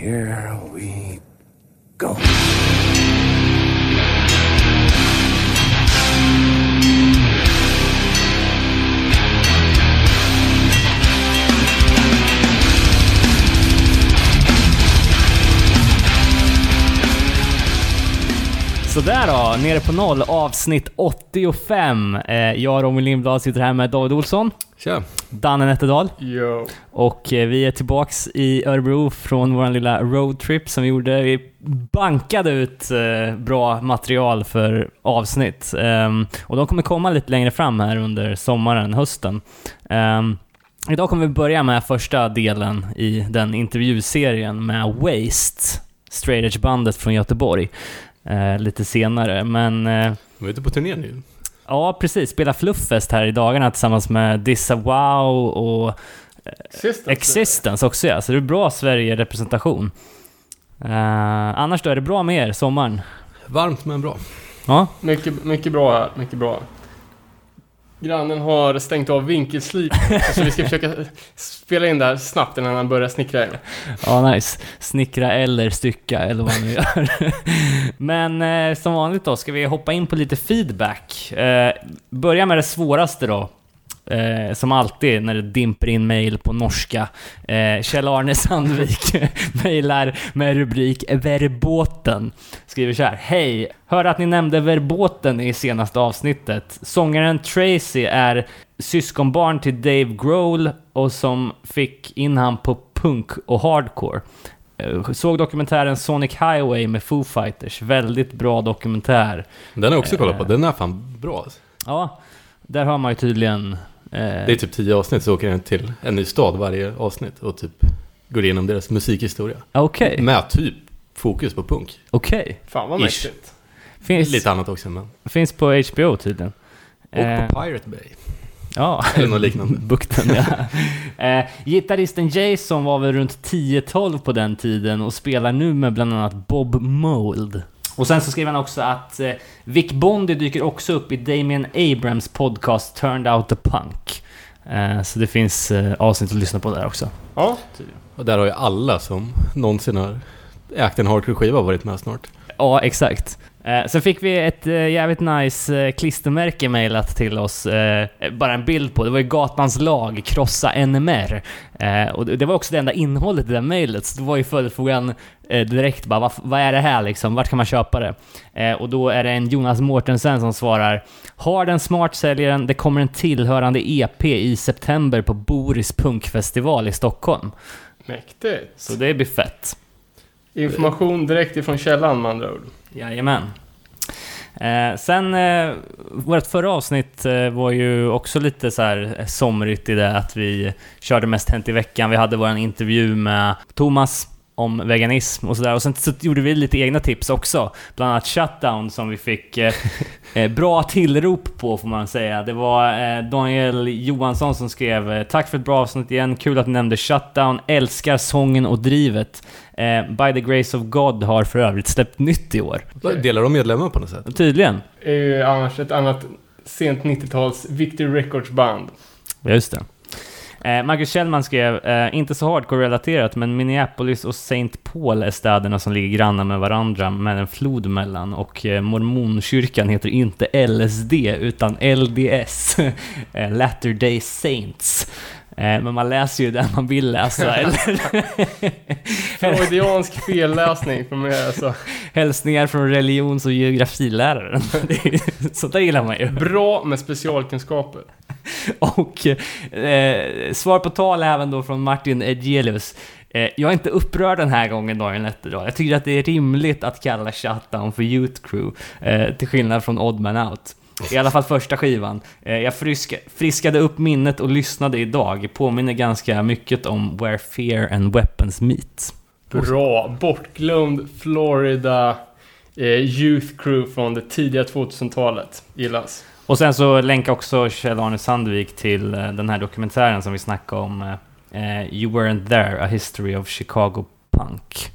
here we go. Sådär då, nere på noll, avsnitt 85. Eh, jag, Robin Lindblad, sitter här med David Olsson, Tja. Danne Nätterdal Yo. och eh, vi är tillbaks i Örebro från vår lilla roadtrip som vi gjorde. Vi bankade ut eh, bra material för avsnitt Ehm, och de kommer komma lite längre fram här under sommaren, hösten. Ehm, idag kommer vi börja med första delen i den intervjuserien med Waste, straight edge-bandet från Göteborg. Eh, lite senare, men eh, De är ute på turné nu. Ja, precis. Spela Flufffest här i dagarna tillsammans med Dissa Wow och Existence. Existence också ja. Så det är bra Sverige-representation. Eh, annars då, är det bra med er sommaren? Varmt men bra. Ja, Mycket, mycket bra här, mycket bra. Grannen har stängt av vinkelslip, så vi ska försöka spela in det här snabbt innan han börjar snickra igen. ja nice. Snickra eller stycka eller vad man nu gör. Men eh, som vanligt då, ska vi hoppa in på lite feedback. Eh, börja med det svåraste då. Eh, som alltid när det dimper in mail på norska. Eh, Kjell-Arne Sandvik mejlar med rubrik Verbåten. Skriver så här. Hej! Hörde att ni nämnde Verbåten i senaste avsnittet. Sångaren Tracy är syskonbarn till Dave Grohl och som fick in han på punk och hardcore. Eh, Såg dokumentären Sonic Highway med Foo Fighters. Väldigt bra dokumentär. Den har jag också kollat på. Den är fan bra. alltså. Ja, där har man ju tydligen... Eh, Det är typ tio avsnitt så åker jag till en ny stad varje avsnitt och typ går igenom deras musikhistoria. Okej, Med typ fokus på punk. okej. Fan vad mäktigt. Finns, Lite annat också men. finns på HBO tydligen. Och Eh, på Pirate Bay. Ja, Eller något liknande. bukten ja. eh, gitarristen Jason var väl runt 10-12 på den tiden och spelar nu med bland annat Bob Mould. Och sen så skrev han också att eh, Vic Bondi dyker också upp i Damien Abrams podcast Turned Out the Punk. Eh, så det finns eh, avsnitt att lyssna på där också. Ja, Och där har ju alla som någonsin har ägt en hardcore-skiva varit med snart. Ja, exakt. Eh, sen fick vi ett eh, jävligt nice eh, klistermärke mejlat till oss, eh, bara en bild på. Det var ju Gatans lag, krossa NMR. Eh, och det, det var också det enda innehållet i det mejlet, så det var ju följdfrågan eh, direkt bara, vad, vad är det här liksom? Vart kan man köpa det? Eh, och då är det en Jonas Mårtensen som svarar Har den smart-säljaren, det kommer en tillhörande EP i september på Boris punkfestival i Stockholm. mäktigt. Så det blir fett. Information direkt ifrån källan med andra ord. Jajamän. Eh, sen, eh, vårt förra avsnitt eh, var ju också lite så här eh, somrigt i det att vi körde mest Hänt i veckan. Vi hade vår intervju med Thomas om veganism och sådär. Och sen så gjorde vi lite egna tips också. Bland annat Shutdown som vi fick eh, eh, bra tillrop på får man säga. Det var eh, Daniel Johansson som skrev eh, Tack för ett bra avsnitt igen. Kul att ni nämnde Shutdown. Älskar sången och drivet. Eh, By the Grace of God har för övrigt släppt nytt i år. Delar de medlemmar på något sätt? Tydligen. är ju annars ett annat sent 90-tals Victory Records band. Ja, just det. Eh, Marcus Kjellman skrev, eh, inte så hardcore-relaterat, men Minneapolis och St. Paul är städerna som ligger grannar med varandra med en flod mellan och eh, mormonkyrkan heter inte LSD utan LDS, eh, Latter Day Saints. Eh, men man läser ju det man vill läsa, eller? Freudiansk felläsning för mig alltså. Hälsningar från religions och geografiläraren. Sånt där gillar man ju. Bra med specialkunskaper. Och eh, svar på tal även då från Martin Edgelius. Eh, jag är inte upprörd den här gången Daniel Nätterdal. Jag tycker att det är rimligt att kalla Shutdown för Youth Crew, eh, till skillnad från Odd Man Out. I alla fall första skivan. Eh, jag friska, friskade upp minnet och lyssnade idag. Påminner ganska mycket om Where Fear and Weapons Meet. Bra. Bortglömd Florida eh, Youth Crew från det tidiga 2000-talet. Gillas. Och sen så länkar också Kjell-Arne Sandvik till eh, den här dokumentären som vi snackade om. eh, eh, you weren't there, a history of Chicago punk.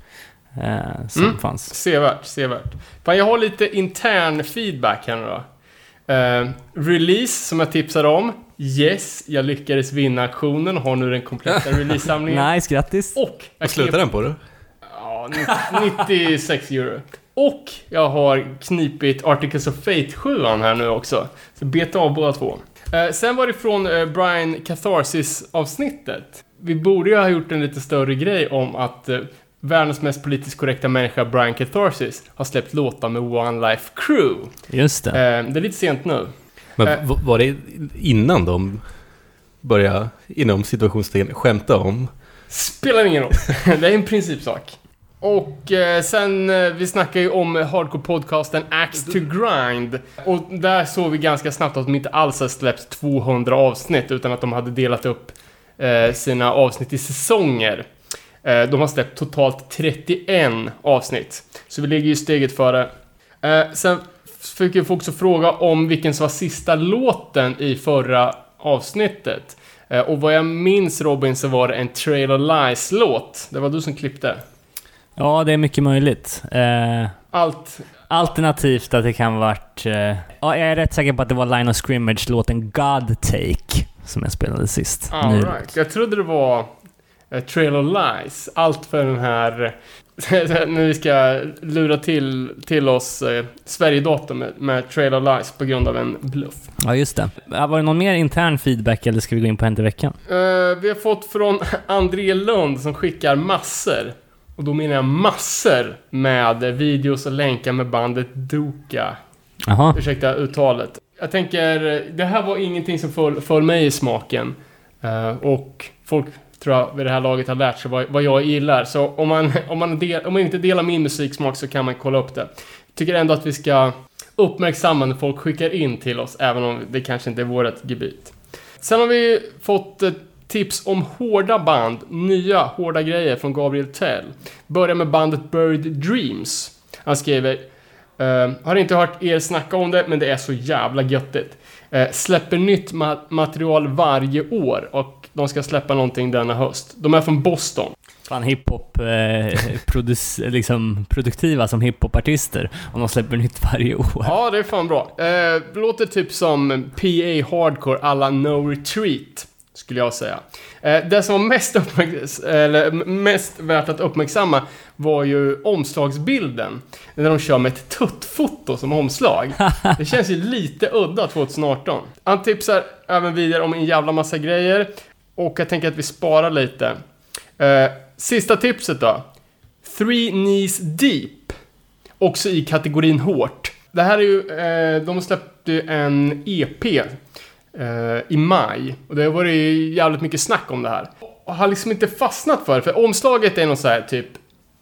Eh, som Mm. fanns. Sevärt, sevärt. Fan, jag har lite intern feedback här nu då. Eh, release som jag tipsade om. Yes, jag lyckades vinna auktionen och har nu den kompletta release-samlingen. Nice, grattis! Och... Vad slutar den på då? Ja, 96 euro. Och jag har knipit Articles of Fate 7 här nu också. Så beta av båda två. Eh, sen var det från eh, Brian Catharsis-avsnittet. Vi borde ju ha gjort en lite större grej om att eh, världens mest politiskt korrekta människa, Brian Catharsis, har släppt låtar med One Life Crew. Just det. Eh, det är lite sent nu. Men Eh. var det innan de började, inom situationstecken, skämta om? Spelar ingen roll. det är en principsak. Och eh, sen, eh, vi snackade ju om eh, hardcore-podcasten Axe to Grind. Och där såg vi ganska snabbt att de inte alls har släppt 200 avsnitt, utan att de hade delat upp eh, sina avsnitt i säsonger. Eh, de har släppt totalt 31 avsnitt. Så vi ligger ju steget före. Eh, sen fick vi också fråga om vilken som var sista låten i förra avsnittet. Eh, och vad jag minns Robin så var det en Trail of Lies-låt. Det var du som klippte. Ja, det är mycket möjligt. Eh, Allt... alternativt att det kan varit... Eh, ja, jag är rätt säker på att det var Line of Scrimmage-låten God Take som jag spelade sist. All Nu. right. Jag trodde det var eh, Trail of Lies. Allt för den här... när vi ska lura till, till oss eh, Sverigedatum med, med Trail of Lies på grund av en bluff. Ja, just det. Ja, Var det någon mer intern feedback eller ska vi gå in på Hänt i veckan? Eh, vi har fått från André Lund som skickar massor. Och då menar jag massor med videos och länkar med bandet Doka. Jaha. Ursäkta uttalet. Jag tänker, det här var ingenting som föll, föll mig i smaken. Eh, och folk tror jag vid det här laget har lärt sig vad, vad jag gillar. Så om man, om, man del, om man inte delar min musiksmak så kan man kolla upp det. Tycker ändå att vi ska uppmärksamma när folk skickar in till oss, även om det kanske inte är vårt gebit. Sen har vi fått tips om hårda band, nya hårda grejer från Gabriel Tell. Börjar med bandet Buried Dreams. Han skriver Uh, har inte hört er snacka om det, men det är så jävla göttigt. Uh, släpper nytt ma- material varje år och de ska släppa någonting denna höst. De är från Boston. Fan hiphop, eh, produc- liksom produktiva som hiphopartister om de släpper nytt varje år. Ja, det är fan bra. Uh, låter typ som PA Hardcore alla No Retreat, skulle jag säga. Uh, det som var mest, eller, mest värt att uppmärksamma var ju omslagsbilden. När de kör med ett tuttfoto som omslag. Det känns ju lite udda 2018. Han tipsar även vidare om en jävla massa grejer. Och jag tänker att vi sparar lite. Eh, sista tipset då. Three Knees Deep. Också i kategorin hårt. Det här är ju, eh, de släppte ju en EP eh, i maj. Och det har varit ju jävligt mycket snack om det här. Och har liksom inte fastnat för det, för omslaget är någon så här typ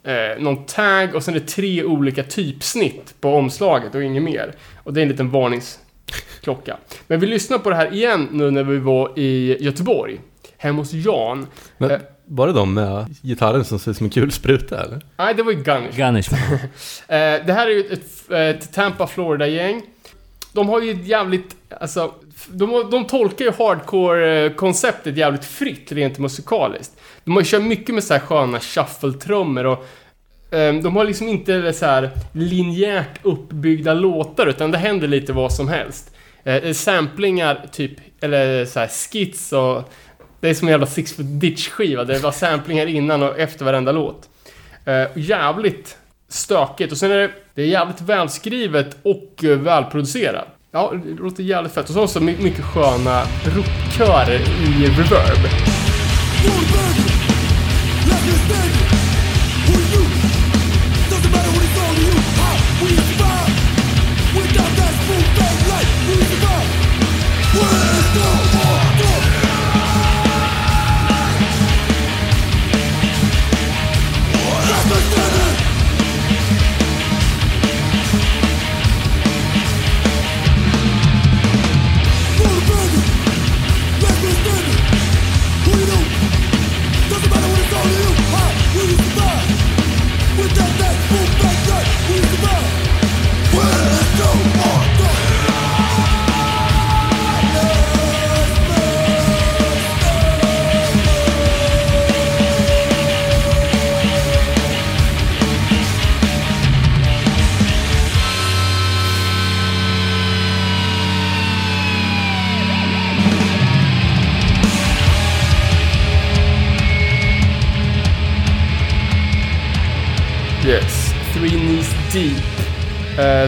eh, någon tag och sen är det tre olika typsnitt på omslaget och inget mer. Och det är en liten varningsklocka. Men vi lyssnar på det här igen nu när vi var i Göteborg. Hemma hos Jan. Men, Eh. var det de med gitarren som ser ut som en kulspruta eller? Nej, det var ju Gunnish. Gunners. Eh, det här är ju ett, ett Tampa, Florida-gäng. De har ju ett jävligt, alltså, de, de tolkar ju hardcore-konceptet jävligt fritt rent musikaliskt. De har ju kört mycket med så här sköna shuffle-trummor och um, de har liksom inte så här linjärt uppbyggda låtar utan det händer lite vad som helst. Uh, samplingar typ, eller så här skits och det är som en jävla Six Foot Ditch-skiva. Det var samplingar innan och efter varenda låt. Uh, jävligt stökigt. Och sen är det, det är jävligt välskrivet och eh, välproducerat. Ja, det låter jävligt fett. Och så också så mycket sköna rockkörer i reverb.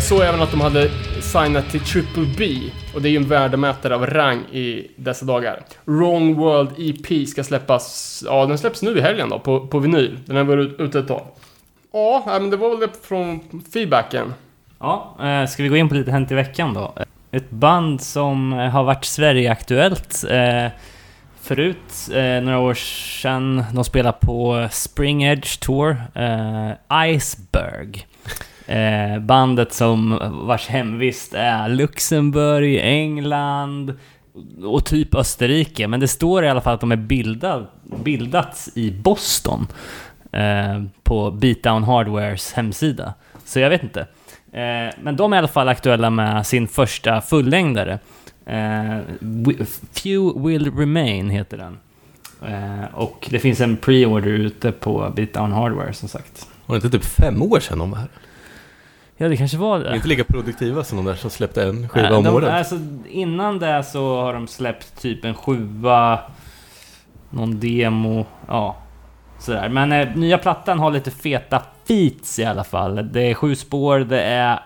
Såg även att de hade signat till Triple B. Och det är ju en värdemätare av rang i dessa dagar. Wrong World EP ska släppas, ja den släpps nu i helgen då, på, på vinyl. Den har varit ute ett tag. Ja, men det var väl det från feedbacken. Ja, eh, ska vi gå in på lite Hänt i veckan då? Ett band som eh, har varit Sverigeaktuellt eh, förut, eh, några år sedan. De spelade på Spring Edge Tour, Iceberg. Eh, bandet som vars hemvist är Luxemburg, England och typ Österrike. Men det står i alla fall att de är bildad, bildats i Boston eh, på Beatdown Hardwares hemsida. Så jag vet inte. Eh, men de är i alla fall aktuella med sin första fullängdare. Eh, Few Will Remain heter den. Eh, och det finns en pre-order ute på Beatdown Hardware som sagt. Var det inte typ fem år sedan de var här? Ja, det kanske var det. inte lika produktiva som de där som släppte en skiva Nej, om de, året. Alltså, innan det så har de släppt typ en sjua, någon demo, ja. Sådär. Men eh, nya plattan har lite feta feats i alla fall. Det är sju spår, det är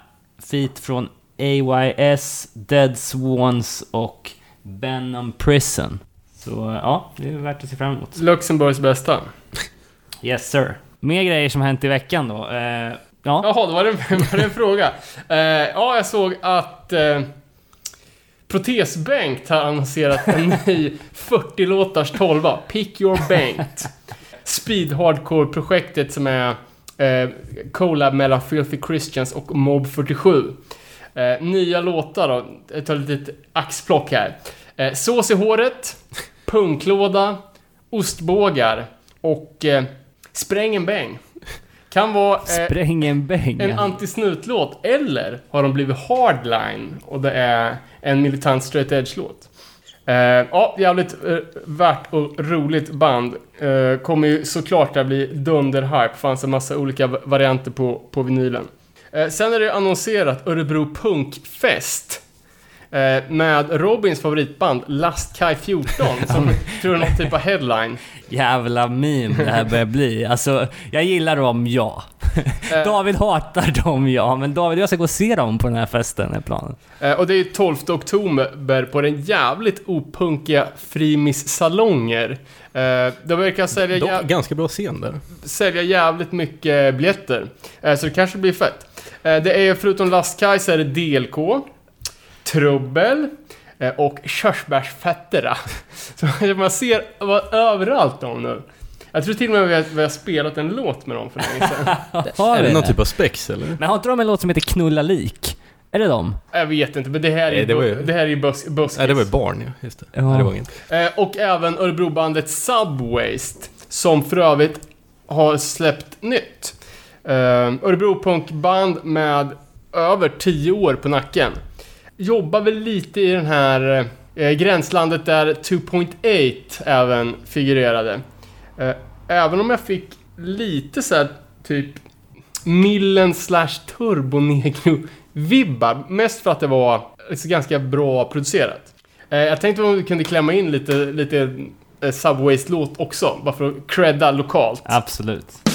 feat från AYS, Dead Swans och Venom Prison. Så ja, det är värt att se fram emot. Luxemburgs bästa. Yes sir. Mer grejer som hänt i veckan då. Eh, ja. Jaha, då var det, var det en fråga. Eh, ja, jag såg att eh, Protesbänkt har annonserat en ny 40-låtars 12 Pick Your Bengt. Speed Hardcore-projektet som är eh, collab mellan Filthy Christians och Mob 47. Eh, nya låtar då, jag tar ett litet axplock här. Eh, sås i håret, punklåda, ostbågar och eh, spräng en bäng. Kan vara eh, Spräng en bäng. en anti-snutlåt eller har de blivit hardline och det är en militant straight edge-låt. Eh, ja, jävligt eh, värt och roligt band. Eh, kommer ju såklart att bli dunder-hype. Fanns en massa olika va- varianter på, på vinylen. Eh, sen är det annonserat Örebro Punkfest. Eh, med Robins favoritband Last Kai 14 som tror någon typ av headline. Jävla meme det här börjar bli. Alltså, jag gillar dem, ja. Eh, David hatar dem, ja. Men David, jag ska gå och se dem på den här festen, är planen. Eh, Och det är ju 12 oktober på den jävligt opunkiga Frimis salonger. Eh, De verkar sälja, Dock ganska bra scen där. sälja jävligt mycket biljetter. Eh, Så det kanske blir fett. Eh, Det är förutom Lastkaj så är det DLK, Trubbel eh, och Körsbärsfetterna. Så man ser vad överallt dem nu. Jag tror till och med vi har, vi har spelat en låt med dem för länge sedan. Har är det någon typ av spex eller? Men har inte de en låt som heter Knulla lik? Är det dem? Jag vet inte, men det här är Nej, ju det var bu- ju- det här är ju bus, buskis. Nej, det var ju barn ja. Just det. Ja. Nej, det var inget. Eh, och även Örebrobandet Subwaste, som för övrigt har släppt nytt. Eh, Örebro-punkband med över 10 år på nacken. Jobbar väl lite i den här eh, gränslandet där 2.8 även figurerade. Eh, även om jag fick lite så här typ Millen slash Turbonegro-vibbar. Mest för att det var liksom ganska bra producerat. Eh, jag tänkte om vi kunde klämma in lite, lite eh, Subways-låt också, bara för att credda lokalt. Absolut.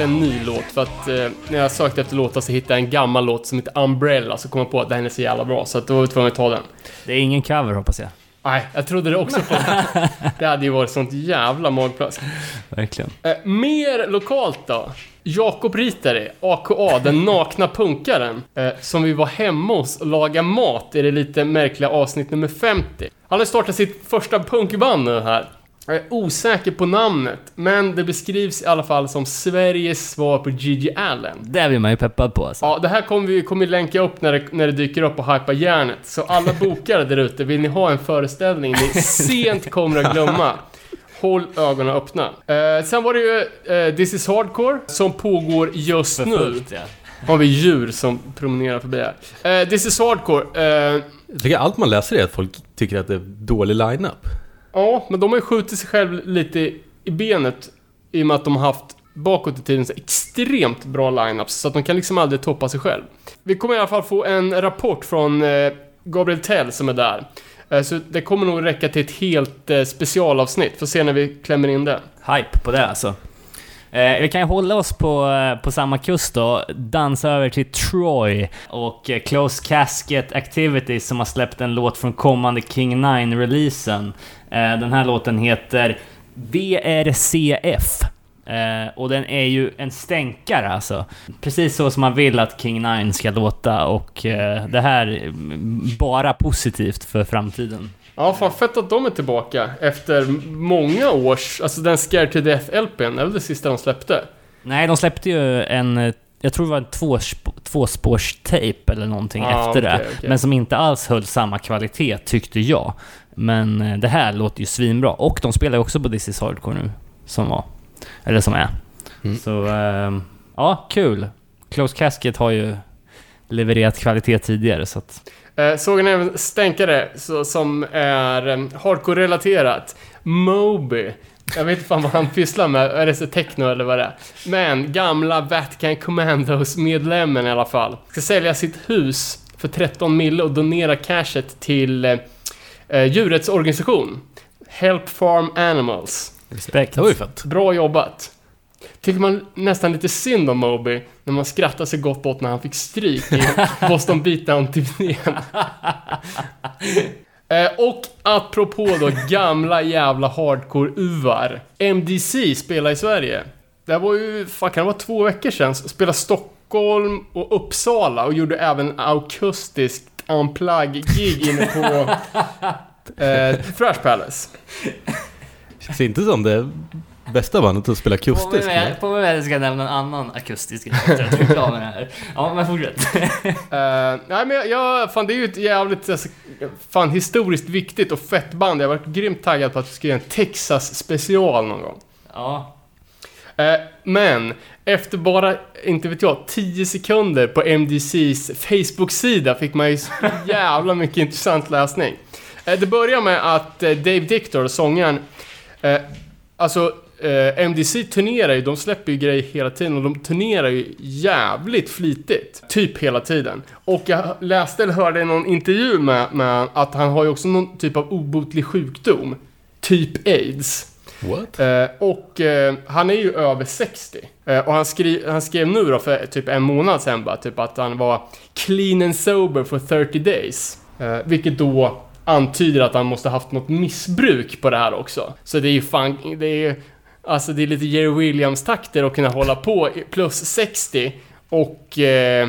Inte en ny låt för att eh, när jag sökte efter låtar så hittade jag en gammal låt som heter Umbrella så kom jag på att den är så jävla bra så att då var vi tvungna att ta den. Det är ingen cover hoppas jag. Nej, jag trodde det också på Det hade ju varit sånt jävla magplask. Verkligen. Eh, mer lokalt då. Jakob Ritari, AKA, den nakna punkaren, eh, som vi var hemma hos och lagade mat i det lite märkliga avsnitt nummer 50. Han har startat sitt första punkband nu här. Jag är osäker på namnet, men det beskrivs i alla fall som Sveriges svar på Gigi Allen. Det blir man ju peppad på alltså. Ja, det här kommer vi kommer länka upp när det, när det dyker upp och hypa järnet. Så alla bokare där ute, vill ni ha en föreställning ni sent kommer att glömma, håll ögonen öppna. Eh, sen var det ju eh, This is Hardcore, som pågår just nu. Fullt, ja. Har vi djur som promenerar förbi här. Eh, This is Hardcore, eh, Jag tycker allt man läser är att folk tycker att det är dålig line-up ja, men de har ju skjutit sig själv lite i benet i och med att de har haft bakåt i tiden så extremt bra lineups så att de kan liksom aldrig toppa sig själv. Vi kommer i alla fall få en rapport från eh, Gabriel Tell som är där. Eh, så det kommer nog räcka till ett helt eh, specialavsnitt. Får se när vi klämmer in det. Hype på det alltså. Eh, vi kan ju hålla oss på, eh, på samma kust då, dansa över till Troy och eh, Close Casket Activities som har släppt en låt från kommande King 9-releasen. Eh, den här låten heter VRCF. Eh, och den är ju en stänkare alltså. Precis så som man vill att King 9 ska låta och eh, det här är bara positivt för framtiden. Ja, fan fett att de är tillbaka efter många års... Alltså den Scared to Death-LPn, är väl det sista de släppte? Nej, de släppte ju en... Jag tror det var en tvåsp- tvåspårstejp eller någonting Ah, efter det. okej, okej. Men som inte alls höll samma kvalitet, tyckte jag. Men eh, det här låter ju svinbra. Och de spelar ju också på This is Hardcore nu, som var. Eller som är. Mm. Så, ehm, ja, kul. Close Casket har ju levererat kvalitet tidigare, så att... Eh, såg ni även stänkare så, som är eh, hardcore-relaterat? Moby. Jag vet inte fan vad han pysslar med, är det så techno eller vad det är? Men gamla Vatican Commandos-medlemmen i alla fall. Ska sälja sitt hus för 13 mille och donera cashet till eh, eh, djurets organisation. Help Farm Animals. Respekt. Det var ju fett. Bra jobbat. Tycker man nästan lite synd om Moby när man skrattar sig gott åt när han fick stryk i Boston Beatdown-turnén. Eh, och apropå då gamla jävla hardcore-uvar. MDC spelar i Sverige. Det var ju, fan kan det vara två veckor sedan, spelade Stockholm och Uppsala och gjorde även akustiskt unplug-gig inne på eh, Thrash Palace. Känns inte som det bästa bandet att spela akustiskt med. på mig med ska jag nämna en annan akustisk grej. Jag tror jag är klar med det här. Ja, men fortsätt. Eh, nej men jag, jag, fan det är ju ett jävligt, alltså, fan historiskt viktigt och fett band. Jag har varit grymt taggad på att vi ska göra en Texas special någon gång. Ja, Eh, men, efter bara, inte vet jag, 10 sekunder på MDCs Facebook-sida fick man ju så jävla mycket intressant läsning. Eh, det börjar med att Dave Dictor, sångaren, eh, alltså eh, MDC turnerar ju, de släpper ju grejer hela tiden och de turnerar ju jävligt flitigt. Typ hela tiden. Och jag läste eller hörde i någon intervju med, med att han har ju också någon typ av obotlig sjukdom. Typ AIDS. What? Eh, och eh, han är ju över 60. Eh, och han, skri han skrev nu då för typ en månad sedan bara, typ att han var clean and sober for 30 days. Eh, vilket då antyder att han måste haft något missbruk på det här också. Så det är ju fan, det är ju, alltså det är lite Jerry Williams-takter att kunna hålla på plus 60 och eh,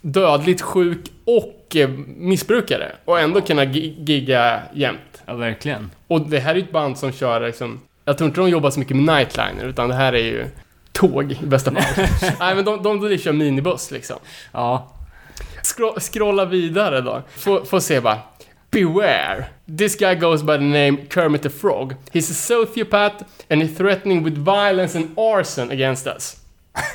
dödligt sjuk och eh, missbrukare. Och ändå kunna gi- gigga jämt. ja verkligen. Och det här är ju ett band som kör liksom... Jag tror inte de jobbar så mycket med nightliner, utan det här är ju tåg i bästa fall. Nej men de, de, de kör minibuss liksom. Ja, Scro scrolla vidare då. Få, få se bara. Beware. This guy goes by the name Kermit the Frog. He's a sociopath and he's threatening with violence and arson against us.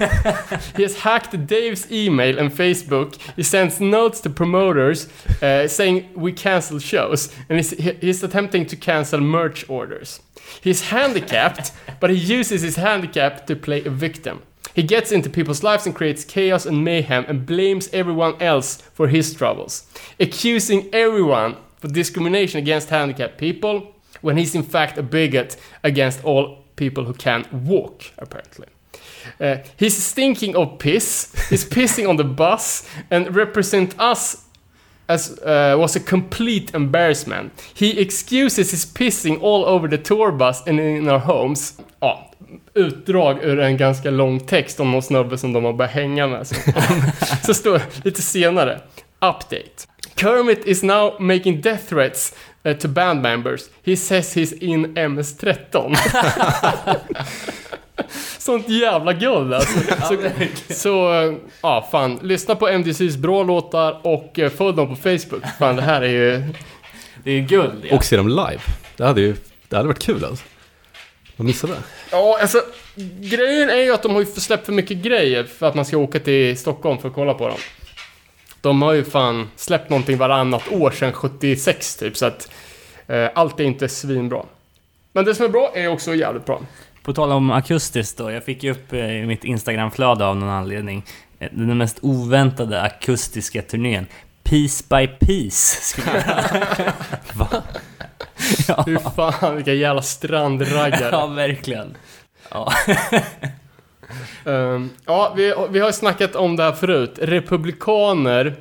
he has hacked Dave's email and Facebook. He sends notes to promoters uh, saying we cancel shows, and he's, he's attempting to cancel merch orders. He's handicapped, but he uses his handicap to play a victim. He gets into people's lives and creates chaos and mayhem and blames everyone else for his troubles, accusing everyone for discrimination against handicapped people when he's in fact a bigot against all people who can walk, apparently. Uh, he's stinking of piss, he's pissing on the bus, and represent us as uh, was a complete embarrassment. He excuses his pissing all over the tour bus and in our homes. Ja, utdrag ur en ganska lång text om någon snubbe som de har börjat hänga med. Så, så står lite senare. Update. Kermit is now making death threats uh, to band members. He says he's in MS-13. Sånt jävla guld alltså. Så, så eh, ja, fan. Lyssna på MDC's bra låtar och eh, följ dem på Facebook. Fan, det här är ju... Det är guld ja. Och se dem live. Det hade ju det hade varit kul alltså. Man missade det. Ja, alltså grejen är ju att de har ju släppt för mycket grejer för att man ska åka till Stockholm för att kolla på dem. De har ju fan släppt någonting varannat år sedan 76 typ, så att eh, allt är inte svinbra. Men det som är bra är också jävligt bra. På tal om akustiskt då, jag fick ju upp eh, i mitt Instagramflöde av någon anledning eh, den mest oväntade akustiska turnén. Piece by piece, skulle jag Va? ja, Fy fan, vilka jävla strandraggare. ja, verkligen. Ja. Ehm, ja, vi, vi har snackat om det här förut. Republikaner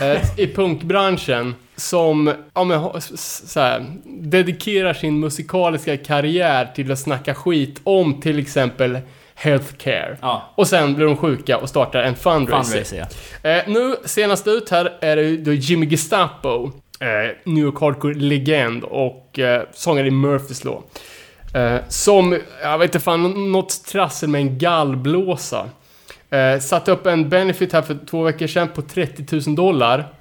eh, i punkbranschen som ja, men, så här, dedikerar sin musikaliska karriär till att snacka skit om till exempel healthcare. ja. Och sen blir de sjuka och startar en fundraiser. Fundraiser ja. Eh, nu, senast ut här är det då Jimmy Gestapo, eh, New York Hardcore-legend och eh, sångare i Murphys Law. Eh, som, jag vet inte fan, något trassel med en gallblåsa. Eh, satte upp en benefit här för två veckor sedan på 30 000 dollar.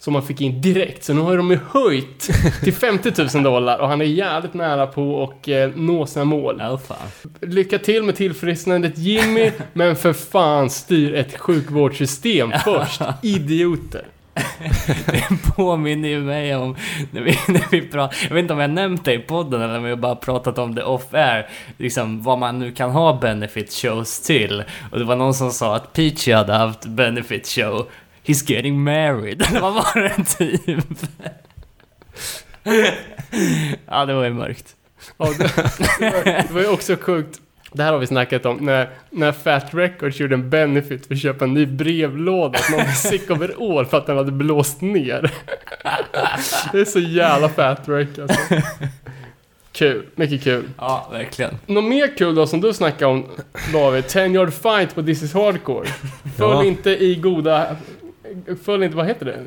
Som man fick in direkt, så nu har de ju höjt till 50 000 dollar och han är jävligt nära på att eh, nå sina mål. Fan. Lycka till med tillfrisknandet Jimmy, men för fan styr ett sjukvårdssystem först, idioter. Det påminner ju mig om när vi, när vi pratar, jag vet inte om jag nämnt det i podden eller om vi bara pratat om det off-air, liksom vad man nu kan ha benefit shows till. Och det var någon som sa att Peachy hade haft benefit show, he's getting married. Eller vad var det typ? ja, det var ju mörkt. Ja, det, det, var, det var ju också sjukt. Det här har vi snackat om, när, när Fat Records gjorde en benefit för att köpa en ny brevlåda som någon var sick overall för att den hade blåst ner. Det är så jävla Fat Rec alltså. Kul, mycket kul. Ja, verkligen. Något mer kul då som du snackade om David, 10 yard fight på This is Hardcore. Föll Ja. inte i goda... Föll inte, vad heter det?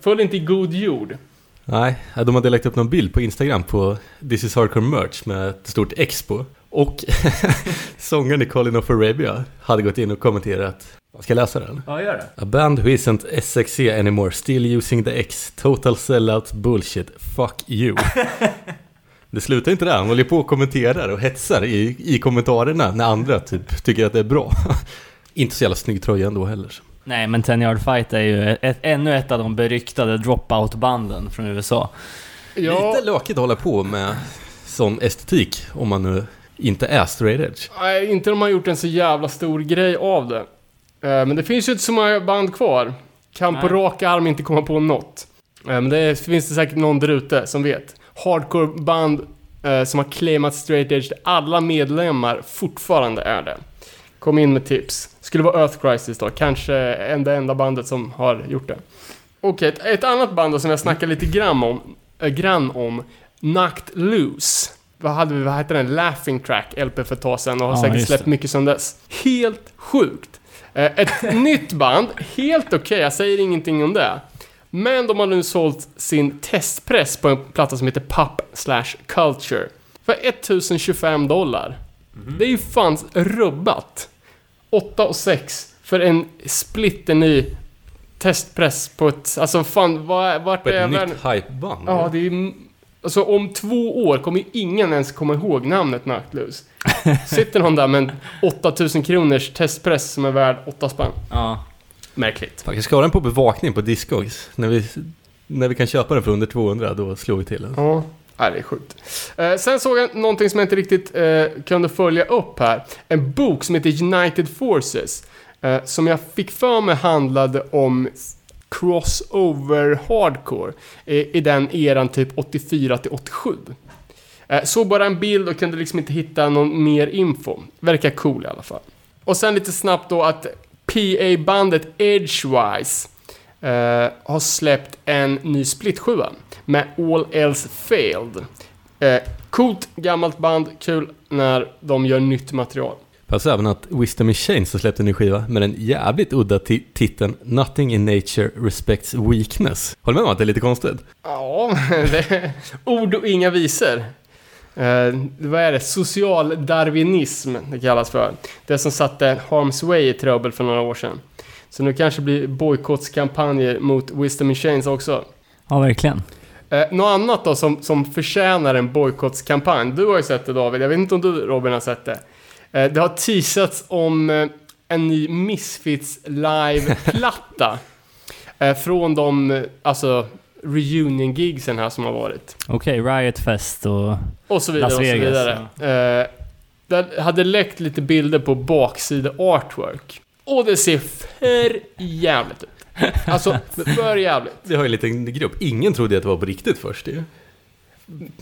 Föll inte i god jord. Nej, de hade lagt upp någon bild på Instagram på This is Hardcore Merch med ett stort X på. Och sångaren i Colin of Arabia hade gått in och kommenterat. Ska jag läsa den? Ja, gör det. A band who isn't SXC anymore, still using the X, total sellout bullshit, fuck you. Det slutar inte där, han håller på och kommenterar och hetsar i, i kommentarerna när andra typ tycker att det är bra. inte så jävla snygg tröja ändå heller. Nej, men 10 yard fight är ju ett, ännu ett av de beryktade dropout-banden från USA. Ja, Lite lökigt att hålla på med sån estetik om man nu inte är straight edge. nej, inte de har gjort en så jävla stor grej av det. Eh, Men det finns ju inte så många band kvar. Kan på Nej. rak arm inte komma på något. Eh, Men det finns det säkert någon där ute som vet. Hardcore-band eh, som har claimat straight edge, alla medlemmar fortfarande är det. Kom in med tips. Skulle vara Earth Crisis då, kanske en- det enda bandet som har gjort det. Okej, ett, ett annat band då som jag snackade lite grann om, äh, grann om Knocked Loose. Vad hade vi, vad hette den? Laughing Track LP för ett tag sedan och har Ja, säkert släppt det. mycket sedan dess. Helt sjukt. Eh, Ett nytt band, helt okej, jag säger ingenting om det. Men de har nu sålt sin testpress på en platta som heter Pop Slash Culture. För 1025 dollar. Det är ju fan rubbat. 8 och 6 för en splitterny testpress på ett... Alltså fan, vad, vart På är ett världen? nytt hypeband. Ja, det är ju... Alltså om två år kommer ju ingen ens komma ihåg namnet Knocked Sitter någon där med en 8000 kronors testpress som är värd 8 spänn. Ja. Märkligt. Fan, ska ha den på bevakning på Discogs. När vi, när vi kan köpa den för under 200, då slår vi till. Ja. Nej, det är sjukt. Eh, sen såg jag någonting som jag inte riktigt eh, kunde följa upp här. En bok som heter United Forces. Eh, som jag fick för mig handlade om crossover hardcore. Eh, I, den eran typ 84 till 87. Eh, såg bara en bild och kunde liksom inte hitta någon mer info. Verkar cool i alla fall. Och sen lite snabbt då att PA-bandet Edgewise eh, har släppt en ny splitsjua med All Else Failed. Eh, coolt gammalt band, kul när de gör nytt material. Pass även att Wisdom in Chains har släppt en ny skiva med den jävligt udda ti- titeln Nothing in Nature Respects Weakness. Håller med om att det är lite konstigt? Ja, det är ord och inga visor. Eh, vad är det? Social darwinism det kallas för. Det som satte Harms Way i trubbel för några år sedan. Så nu kanske blir bojkottskampanjer mot Wisdom in Chains också. Ja, verkligen. Eh, något annat då som, som förtjänar en bojkottskampanj. Du har ju sett det David, jag vet inte om du Robin har sett det. Eh, det har teasats om eh, en ny Misfits live-platta. eh, från de, alltså, reunion-gigsen här som har varit. Okej, Riot Fest och... Och så vidare Las och så Vegas, vidare. Eh, det hade läckt lite bilder på baksida artwork. Och det ser för jävligt ut. Alltså, för jävligt. Vi har ju en liten grupp. Ingen trodde att det var på riktigt först ju.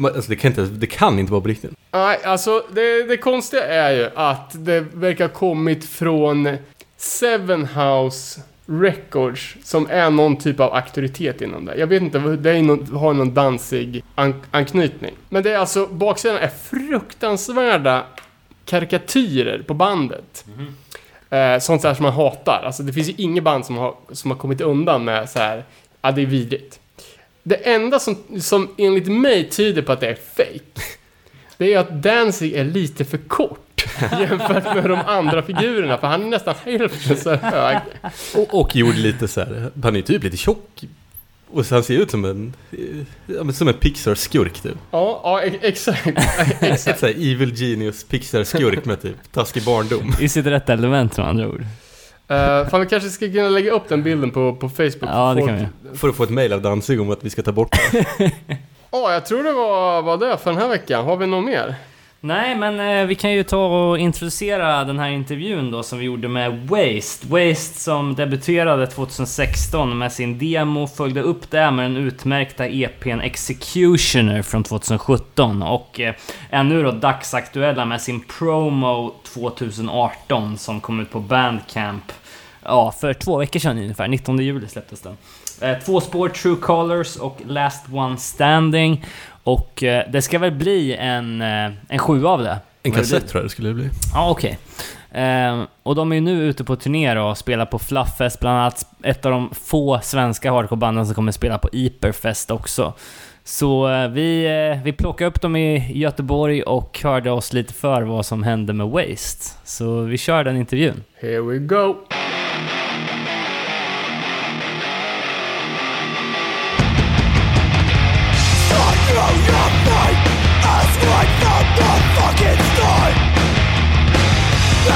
Alltså det kan inte, det kan inte vara på riktigt. Nej, alltså det, det konstiga är ju att det verkar ha kommit från Seven House Records som är någon typ av auktoritet inom det. Jag vet inte, det är någon, har någon dansig an, anknytning. Men det är alltså, baksidan är fruktansvärda karikatyrer på bandet. Eh, sånt där som man hatar. Alltså det finns ju inget band som har, som har kommit undan med så här, ja det är vidrigt. Det enda som, som enligt mig tyder på att det är fake det är att Danzig är lite för kort jämfört med de andra figurerna, för han är nästan hälften så hög. Och, och gjorde lite så här, han är typ lite tjock. Och så han ser ut som en, eh, som en Pixar-skurk typ. Ja, ja exakt. Ett exakt. så här evil genius Pixar-skurk med typ taskig barndom. I sitt rätta element med andra ord. Uh, fan, vi kanske ska kunna lägga upp den bilden på, på Facebook. Ja, det kan vi. För att få ett mail av Danzig om att vi ska ta bort det. Ja, jag tror det var, var det för den här veckan. Har vi något mer? Nej, men eh, vi kan ju ta och introducera den här intervjun då som vi gjorde med Waste. Waste som debuterade 2016 med sin demo, följde upp det med den utmärkta EPn Executioner från 2017 och eh, är nu då dagsaktuella med sin promo 2018 som kom ut på Bandcamp Ja, för två veckor sedan ungefär. 19 juli släpptes den. Eh, två spår, True Colors och Last One Standing. Och eh, det ska väl bli en, eh, en sju av det. En kassett tror jag det skulle bli. Ja, okej. Eh, och de är ju nu ute på turné då och spelar på Flufffest, bland annat ett av de få svenska hardcorebanden som kommer spela på Iperfest också. Så eh, vi, eh, vi plockade upp dem i Göteborg och hörde oss lite för vad som hände med Waste. Så vi kör den intervjun. Here we go.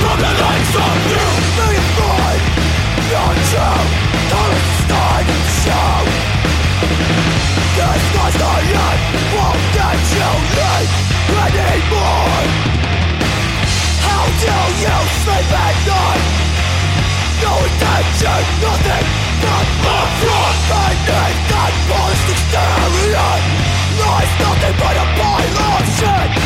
from the likes of you find you anymore How do you sleep at night? No intention, nothing but a fraud Beneath that Lies nothing but a pile of shit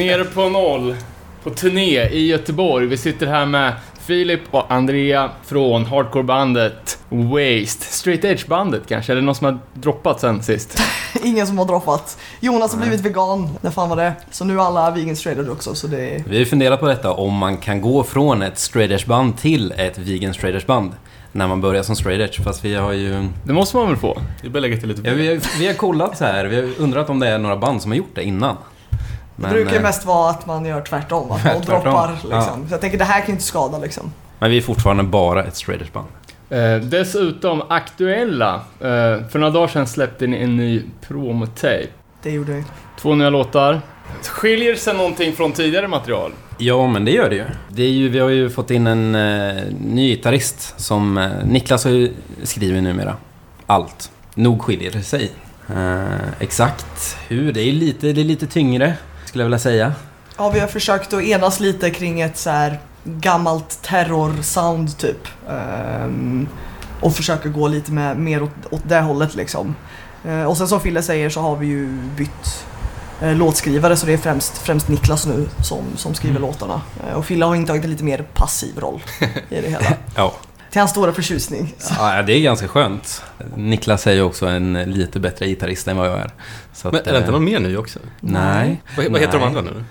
Nere på noll. På turné i Göteborg. Vi sitter här med Filip och Andrea från hardcorebandet Waste. Straight Edge-bandet kanske? Är det någon som har droppat sen sist? Ingen som har droppat. Jonas har blivit vegan. När fan var det? Så nu är alla vegan straight edge också, så det är... Vi har ju funderat på detta, om man kan gå från ett straight edge band till ett vegan straight edge band när man börjar som straight edge. Fast vi har ju... Det måste man väl få? Vi bör lägga till lite Ja, vi, har, vi har kollat så här, vi har undrat om det är några band som har gjort det innan. Det brukar ju eh, mest vara att man gör tvärtom, att man Tvärtom. droppar Ja. liksom. Så jag tänker det här kan ju inte skada liksom. men vi är fortfarande bara ett straight edge band. Eh, dessutom aktuella. Eh, för några dagar sedan släppte ni en ny promotape. Det gjorde vi. Två nya låtar. Skiljer sig någonting från tidigare material? Ja, men det gör det ju. Det är ju vi har ju fått in en eh, ny gitarrist som... Eh, Niklas har ju skrivit numera. Allt. Nog skiljer det sig. Eh, exakt hur, det är lite, det är lite tyngre, skulle jag vilja säga. Ja, vi har försökt att enas lite kring ett så här gammalt terror-sound typ. Ehm, och försöka gå lite med, mer åt, åt det hållet liksom. Eh, och sen som Fille säger så har vi ju bytt eh, låtskrivare så det är främst, främst Niklas nu som, som skriver Mm. låtarna. Eh, och Fille har intagit en lite mer passiv roll i det hela. Ja. Till hans stora förtjusning. ja, det är ganska skönt. Niklas är ju också en lite bättre gitarrist än vad jag är. Så att, Men är det inte eh, någon mer nu också? Nej. Vad, vad heter de Nej. andra nu?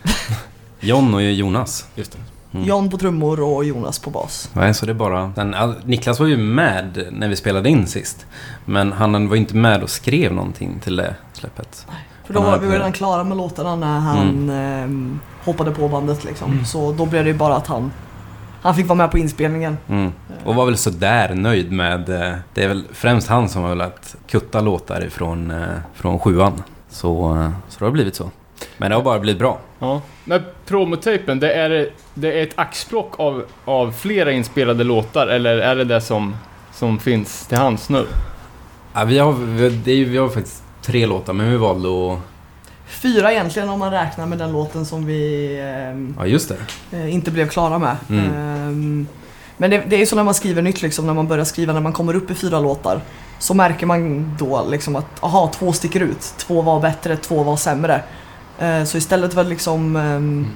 John och Jonas. Just det. Mm. John på trummor och Jonas på bas. Nej, så det är bara... Den, all, Niklas var ju med när vi spelade in sist. Men han var ju inte med och skrev någonting till det släppet. För då Han var hade- vi redan klara med låtarna när han ehm, hoppade på bandet liksom. Så då blev det ju bara att han, han fick vara med på inspelningen. Mm. Och var väl sådär nöjd med... eh, Det är väl främst han som har velat kutta låtar ifrån eh, från sjuan. Så, eh, så det har blivit så. Men det har bara blivit bra. Ja. Men promotapen, det är, det är ett axplock av, av flera inspelade låtar eller är det det som, som finns till hands nu? Ja, vi, har, vi, det är, vi har faktiskt tre låtar, men vi valde att... Fyra egentligen om man räknar med den låten som vi ehm, Ja, just det. eh, inte blev klara med. Mm. Ehm, men det, det är så när man skriver nytt liksom, när man börjar skriva, när man kommer upp i fyra låtar. Så märker man då liksom att, aha, två sticker ut. Två var bättre, två var sämre. Eh, så istället för att liksom ehm,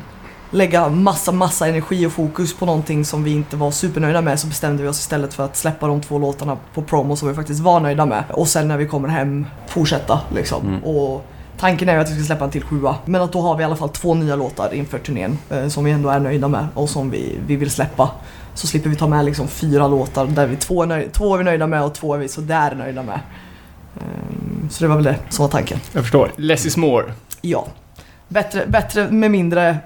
lägga massa, massa energi och fokus på någonting som vi inte var supernöjda med så bestämde vi oss istället för att släppa de två låtarna på promo som vi faktiskt var nöjda med. Och sen när vi kommer hem fortsätta liksom. Mm. Och tanken är ju att vi ska släppa en till sjua. Men att då har vi i alla fall två nya låtar inför turnén eh, som vi ändå är nöjda med och som vi, vi vill släppa. Så slipper vi ta med liksom fyra låtar där vi två är, nöj- två är vi nöjda med och två är vi sådär nöjda med. Ehm, så det var väl det som var tanken. Jag förstår. Less is more. Ja. Bättre, bättre med mindre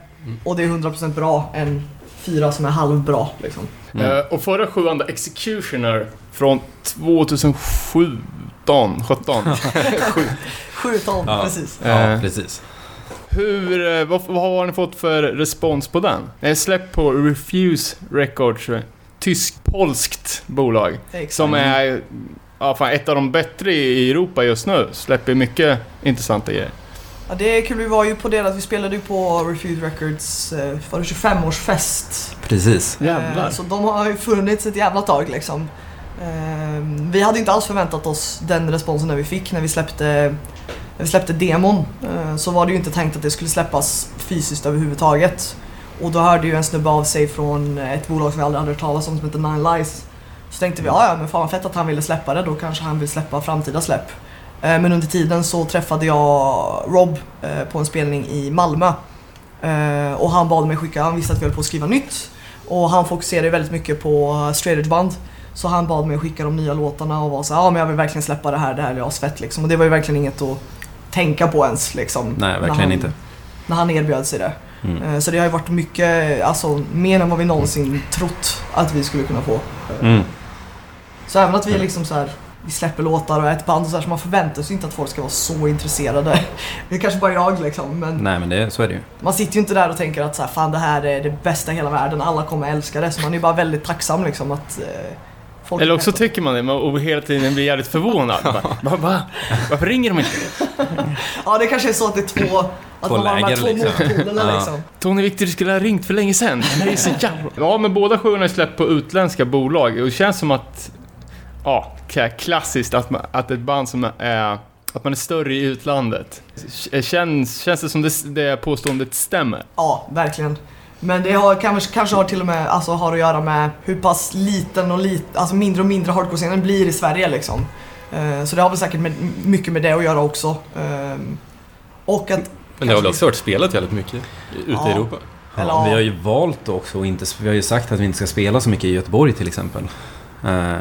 och det är 100% bra än fyra som är halvbra. Liksom. Mm. Eh, och förra sjuan Executioner från 2017, 17. 7 ton, Ja. precis. Ja, Eh. precis. Hur, eh, vad, vad har ni fått för respons på den? Den är släppt på Refuse Records, tysk-polskt bolag. Exakt. Som är ja, fan, ett av de bättre i Europa just nu. Släpper mycket intressanta grejer. Ja, det är kul, vi var ju på deras, vi spelade ju på Refuse Records eh, för 25-årsfest. Precis. Jävlar. Eh, Så de har ju funnits ett jävla tag liksom. Eh, Vi hade inte alls förväntat oss den responsen när vi fick när vi släppte, när vi släppte demon. Eh, Så var det ju inte tänkt att det skulle släppas fysiskt överhuvudtaget. Och då hörde ju en snubbe av sig från ett bolag som vi aldrig hade hört talas om som heter Nine Lies. Så tänkte vi, ja men fan vad fett att han ville släppa det, då kanske han vill släppa framtida släpp. Eh, Men under tiden så träffade jag Rob eh, på en spelning i Malmö. Eh, Och han bad mig skicka, han visste att vi höll på att skriva nytt. Och han fokuserar ju väldigt mycket på straight band. Så han bad mig skicka de nya låtarna och var så ja men jag vill verkligen släppa det här, det här är asfett liksom. Och det var ju verkligen inget att tänka på ens liksom. Nej, när verkligen han, inte. När han erbjöd sig det. Mm. Så det har ju varit mycket, alltså mer än vad vi någonsin trott att vi skulle kunna få. Mm. Så även att vi liksom så här, vi släpper låtar och är ett band och så, här, så man förväntar sig inte att folk ska vara så intresserade. Det är kanske bara jag liksom, men Nej, men det, så är det ju. man sitter ju inte där och tänker att så här, fan det här är det bästa i hela världen, alla kommer älska det. Så man är ju bara väldigt tacksam liksom att eh, folk Eller också tycker man det men- och hela tiden blir jävligt förvånad. Bara, va, va? Varför ringer de inte? Ja, det kanske är så att det är två, att Två man har läger, två liksom. motpolerna Ja. liksom. Tony Victor skulle ha ringt för länge sedan. Det är så jävla... Ja, men båda sjuorna är släppt på utländska bolag och det känns som att... Ja, klassiskt att, man, att ett band som är... Att man är större i utlandet. Känns, känns det som det, det påståendet stämmer? Ja, verkligen. Men det har, kanske, kanske har till och med alltså, har att göra med hur pass liten och lit, alltså mindre och mindre hardcore-scenen blir i Sverige liksom. Eh, så det har väl säkert med, mycket med det att göra också. Eh, och att... Men det har väl också varit spelat väldigt mycket ute Ja. i Europa? Eller, Ja, vi ja. har ju valt också att inte, vi har ju sagt att vi inte ska spela så mycket i Göteborg till exempel. Eh,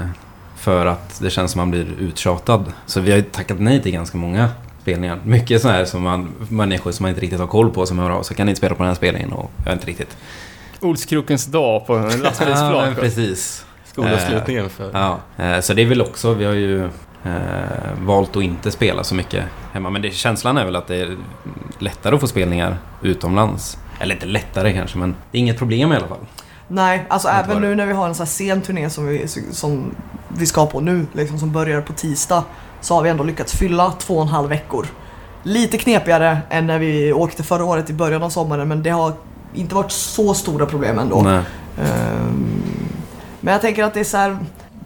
för att det känns som man blir uttjatad. Så vi har ju tackat nej till ganska många spelningar. Mycket så här som man, människor som man inte riktigt har koll på som hör av sig. Kan ni inte spela på den här spelningen? Och jag inte riktigt. Olskrokens dag på en Ja, lastbilsflak. precis. Skolavslutningen för... Ja, eh, så det är väl också, vi har ju eh, valt att inte spela så mycket hemma. Men det, känslan är väl att det är lättare att få spelningar utomlands. Eller inte lättare kanske, men det är inget problem i alla fall. Nej, alltså även det. nu när vi har en sån här sen turné som vi, som vi ska på nu, liksom, som börjar på tisdag, så har vi ändå lyckats fylla två och en halv veckor. Lite knepigare än när vi åkte förra året i början av sommaren, men det har inte varit så stora problem ändå. Nej. Ehm, Men jag tänker att det är så här.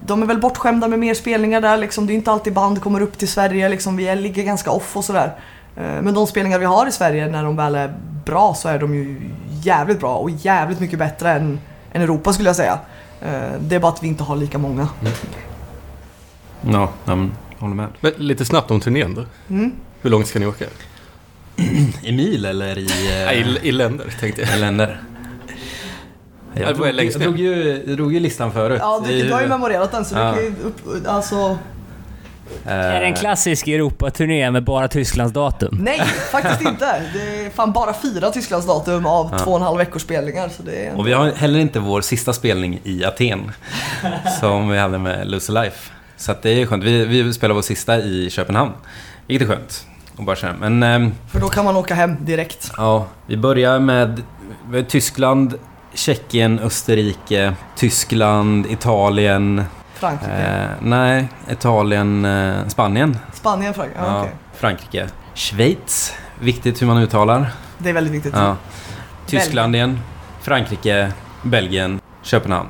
De är väl bortskämda med mer spelningar där liksom. Det är inte alltid band kommer upp till Sverige liksom. Vi ligger ganska off och sådär. Ehm, Men de spelningar vi har i Sverige, när de väl är bra så är de ju jävligt bra och jävligt mycket bättre än, än Europa skulle jag säga. Ehm, Det är bara att vi inte har lika många. Ja, ja men, håller med. Men lite snabbt om turnén då. Mm. Hur långt ska ni åka? I mil eller i, eh, Nej, i, I länder tänkte jag. i länder? Ja, Jag drog, jag drog, ju, jag drog ju listan förut. Ja, du, du har ju memorerat den så Ja. du kan ju upp, alltså... Är det en klassisk Europaturné med bara Tysklands datum? Nej, faktiskt inte. Det är fan bara fyra Tysklandsdatum av Ja. två och en halv veckors spelningar. Så det är Och vi har heller inte vår sista spelning i Aten. som vi hade med Lose Life. Så det är skönt. Vi, vi spelar vår sista i Köpenhamn. Vilket är skönt. Och bara köra. Men ehm, För då kan man åka hem direkt. ja, vi börjar med Tyskland, Tjeckien, Österrike, Tyskland, Italien. Frankrike. Eh, nej, Italien, eh, Spanien. Spanien, Frankrike. Ja, Ja, okej. Frankrike. Schweiz. Viktigt hur man uttalar. Det är väldigt viktigt. Ja. Tyskland igen. Frankrike, Belgien, Köpenhamn.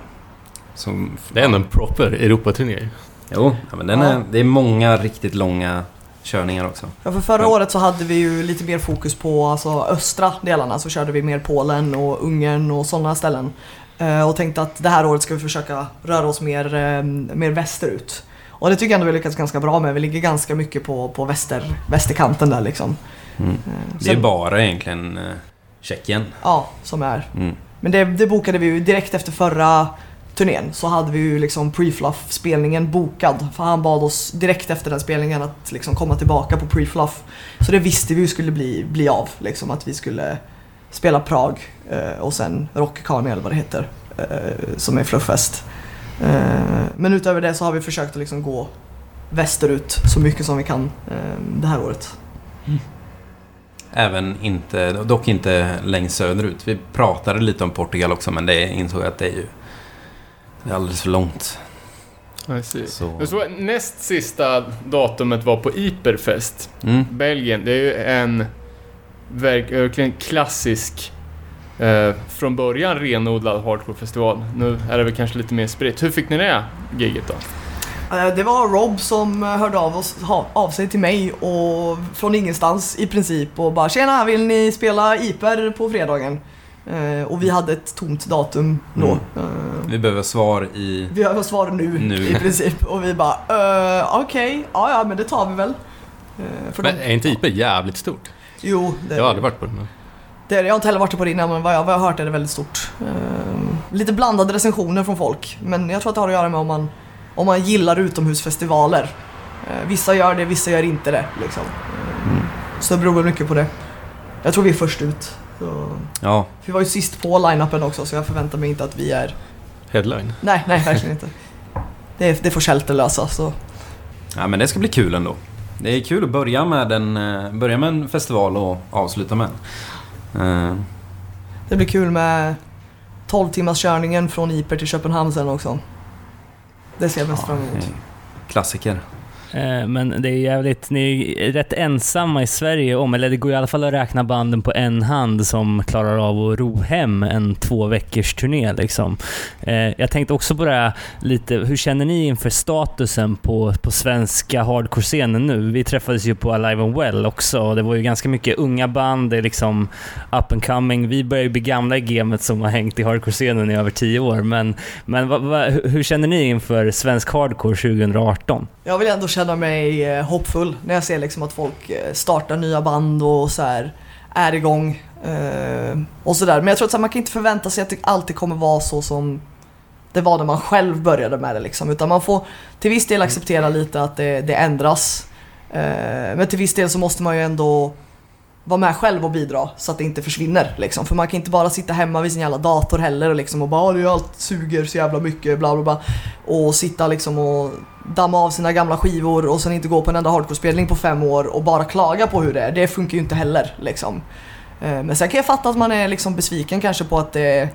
Som, Det är ändå en proper Europaturné. Jo, ja, men den Ja. är, det är många riktigt långa körningar också. Ja, för förra Ja. året så hade vi ju lite mer fokus på alltså, östra delarna. Så körde vi mer Polen och Ungern och sådana ställen. Eh, och tänkte att det här året ska vi försöka röra oss mer, eh, mer västerut. Och det tycker jag ändå vi lyckats ganska bra med. Vi ligger ganska mycket på, på väster, västerkanten där liksom. Mm. Eh, Det är bara egentligen Tjeckien. Ja, som är. Mm. Men det, det bokade vi ju direkt efter förra turnén. Så hade vi ju liksom pre-fluff-spelningen bokad. För han bad oss direkt efter den spelningen att liksom komma tillbaka på pre-fluff. Så det visste vi ju skulle bli, bli av. Liksom att vi skulle spela Prag eh, och sen Rock Carnival eller vad det heter. Eh, som är flufffest. Eh, men utöver det så har vi försökt att liksom gå västerut så mycket som vi kan eh, det här året. Även inte, dock inte längst söderut. Vi pratade lite om Portugal också men det insåg jag att det är ju det är alldeles för långt. Så, att näst sista datumet var på Iperfest, mm. Belgien. Det är ju en verkligen klassisk, eh, från början renodlad hardcore-festival. Nu är det väl kanske lite mer spritt. Hur fick ni det giget då? Eh, Det var Rob som eh, hörde av, oss, av sig till mig och från ingenstans i princip och bara “Tjena, vill ni spela Iper på fredagen?” Eh, Och vi hade ett tomt datum då. Mm. Vi behöver svar i... Vi har svar nu, Nu. i princip och vi bara “Okej, ja ja men det tar vi väl”. För Men de, är inte IP jävligt stort? Jo, det, Jag har aldrig varit på det. Men... det är. Jag har inte heller varit på det innan men vad jag, vad jag har hört är det väldigt stort. Eh, lite blandade recensioner från folk men jag tror att det har att göra med om man, om man gillar utomhusfestivaler. Eh, vissa gör det, vissa gör inte det. Liksom. Eh, Mm. Så det beror väl mycket på det. Jag tror vi är först ut. Så. Ja, Vi var ju sist på line-upen också så jag förväntar mig inte att vi är... Headline. Nej, nej verkligen inte. Det, det får Shelter lösa så. ja, men det ska bli kul ändå. Det är kul att börja med en, eh, börja med en festival och avsluta med en. Eh, Det blir kul med 12 timmars körningen från Iper till Köpenhamn sen också. Det ser jag mest ja, fram emot. Klassiker. Eh, men det är jävligt, ni är rätt ensamma i Sverige om, eller det går i alla fall att räkna banden på en hand som klarar av att ro hem en två veckors turné liksom. Eh, jag tänkte också på det här lite, hur känner ni inför statusen på, på svenska hardcore-scenen nu? Vi träffades ju på Alive and Well också och det var ju ganska mycket unga band, det är liksom up and coming. Vi börjar ju bli gamla i gamet som har hängt i hardcore-scenen i över tio år, men, men va, va, hur hur känner ni inför svensk hardcore 2018? Jag vill ändå känna mig eh, hoppfull när jag ser liksom att folk eh, startar nya band och så här är igång. Eh, och sådär. Men jag tror att man kan inte förvänta sig att det alltid kommer vara så som det var när man själv började med det. Liksom. Utan man får till viss del acceptera lite att det, det ändras. Men till viss del så måste man ju ändå vara med själv och bidra så att det inte försvinner. Liksom. För man kan inte bara sitta hemma vid sin jävla dator heller och, liksom, och bara det allt suger så jävla mycket bla bla bla. Och sitta liksom och damma av sina gamla skivor och sen inte gå på en enda hardcore-spelning på fem år och bara klaga på hur det är. Det funkar ju inte heller liksom. Eh, men sen kan jag fatta att man är liksom besviken kanske på att det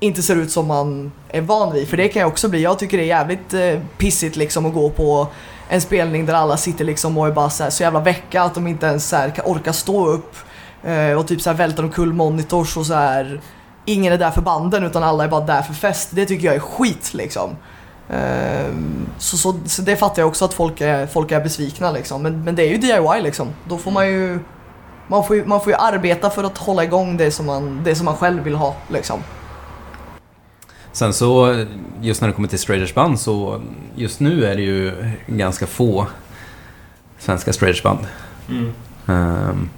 inte ser ut som man är van vid. För det kan jag också bli. Jag tycker det är jävligt eh, pissigt liksom att gå på en spelning där alla sitter liksom och är bara så, här, så jävla väcka att de inte ens så här, orkar stå upp eh, och typ så här välter omkull monitors och så här. Ingen är där för banden utan alla är bara där för fest. Det tycker jag är skit liksom. Eh, Så, så, så det fattar jag också att folk är, folk är besvikna liksom. Men, men det är ju DIY liksom. Då får man ju man får ju, man får ju arbeta för att hålla igång det som man, det som man själv vill ha liksom. Sen så, just när det kommer till Straighters band så just nu är det ju ganska få svenska Straighters band. Ehm,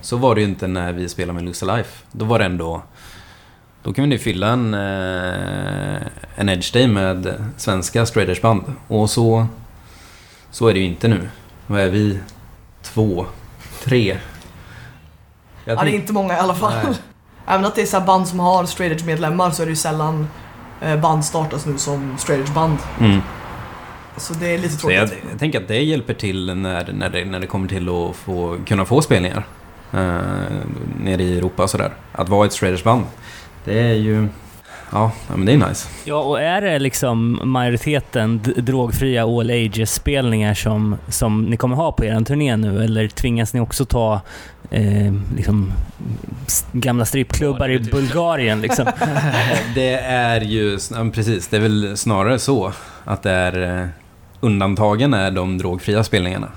så var det ju inte när vi spelade med Lose Life. Då var det ändå... Då kunde vi fylla en, eh, en Edge Day med svenska Straighters band. Och så, så är det ju inte nu. Vad är vi? Två? Tre? Jag Ja, det är inte många i alla fall. Nej. Även att det är så här band som har straight edge medlemmar så är det ju sällan band startas nu som straight band. Mm. Så det är lite Så jag, tråkigt. jag tänker att det hjälper till när, när, det, när det kommer till att få, kunna få spelningar. Uh, nere i Europa och sådär. Att vara ett Straighters band. Det är ju... Ja, men det är nice. Ja, och är det liksom majoriteten drogfria all ages-spelningar som, som ni kommer ha på er turné nu? Eller tvingas ni också ta eh, liksom, gamla strippklubbar i Bulgarien? Liksom? Det är ju... Precis, det är väl snarare så att det är... eh, Undantagen är de drogfria spelningarna.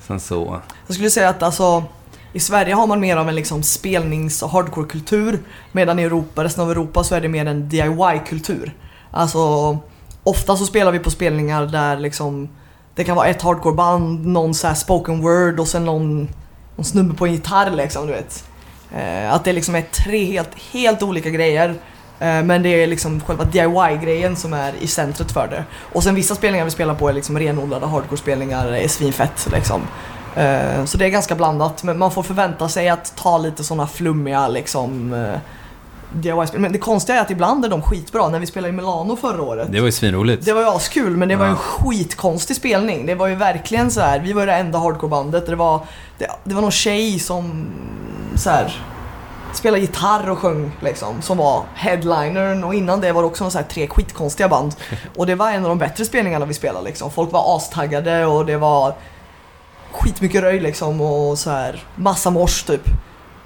Sen så... Jag skulle säga att alltså i Sverige har man mer av en liksom spelnings och hardcore-kultur medan i Europa, resten av Europa så är det mer en DIY-kultur. Alltså ofta så spelar vi på spelningar där liksom det kan vara ett hardcore-band, någon så här spoken word och sen någon, någon snubbe på en gitarr liksom, du vet. Eh, att det liksom är tre helt, helt olika grejer. Eh, men det är liksom själva DIY-grejen som är i centret för det. Och sen vissa spelningar vi spelar på är liksom renodlade hardcore-spelningar, är svinfett liksom. Eh, Så det är ganska blandat, men man får förvänta sig att ta lite sådana flummiga liksom eh, DIY-spel. Men det konstiga är att ibland är de skitbra. När vi spelade i Milano förra året. Det var ju svinroligt. Det var ju askul, men det var ju en skitkonstig spelning. Det var ju verkligen så här. vi var det enda hardcorebandet. Det var, det, det var någon tjej som så här, spelade gitarr och sjöng liksom, som var headlinern och innan det var det också någon så här, tre skitkonstiga band. Och det var en av de bättre spelningarna vi spelade liksom. Folk var astaggade och det var skitmycket röj liksom och så här massa mors typ.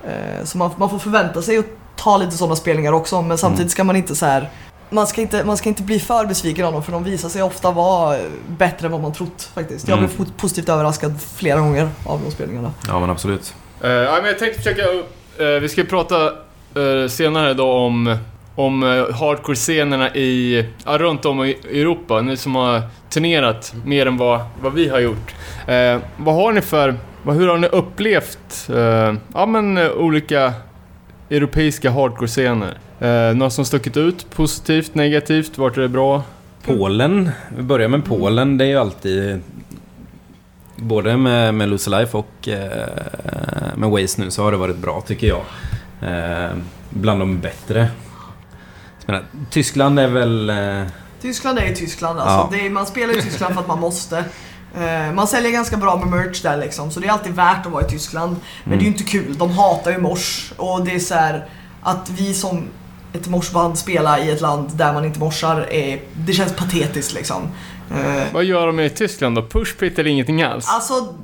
Eh, Så man, man får förvänta sig att ta lite sådana spelningar också men samtidigt ska man inte så här man ska, inte, man ska inte bli för besviken av dem för de visar sig ofta vara bättre än vad man trott faktiskt. Jag Mm. blev positivt överraskad flera gånger av de spelningarna. Ja, men absolut. Eh, ja, men jag tänkte försöka... eh, vi ska ju prata eh, senare då om, om eh, hardcore-scenerna i, ja, runt om i Europa. Ni som har turnerat mer än vad, vad vi har gjort. Eh, vad har ni för... Vad, hur har ni upplevt eh, ja, men, eh, olika europeiska hardcore-scener? Eh, något som stuckit ut positivt, negativt? Vart är det bra? Polen, vi börjar med Polen. Det är ju alltid... Både med, med Lose Life och eh, med Waze nu så har det varit bra tycker jag. Eh, bland de bättre. Menar, Tyskland är väl... Eh, Tyskland är ju Tyskland alltså. Ja. Det är, man spelar i Tyskland för att man måste. Eh, man säljer ganska bra med merch där liksom, så det är alltid värt att vara i Tyskland. Men det är ju inte kul, de hatar ju mors. Och det är så här att vi som ett morsband spelar i ett land där man inte morsar, är, det känns patetiskt liksom. Eh, Vad gör de i Tyskland då? Pushpit eller ingenting alls? Alltså,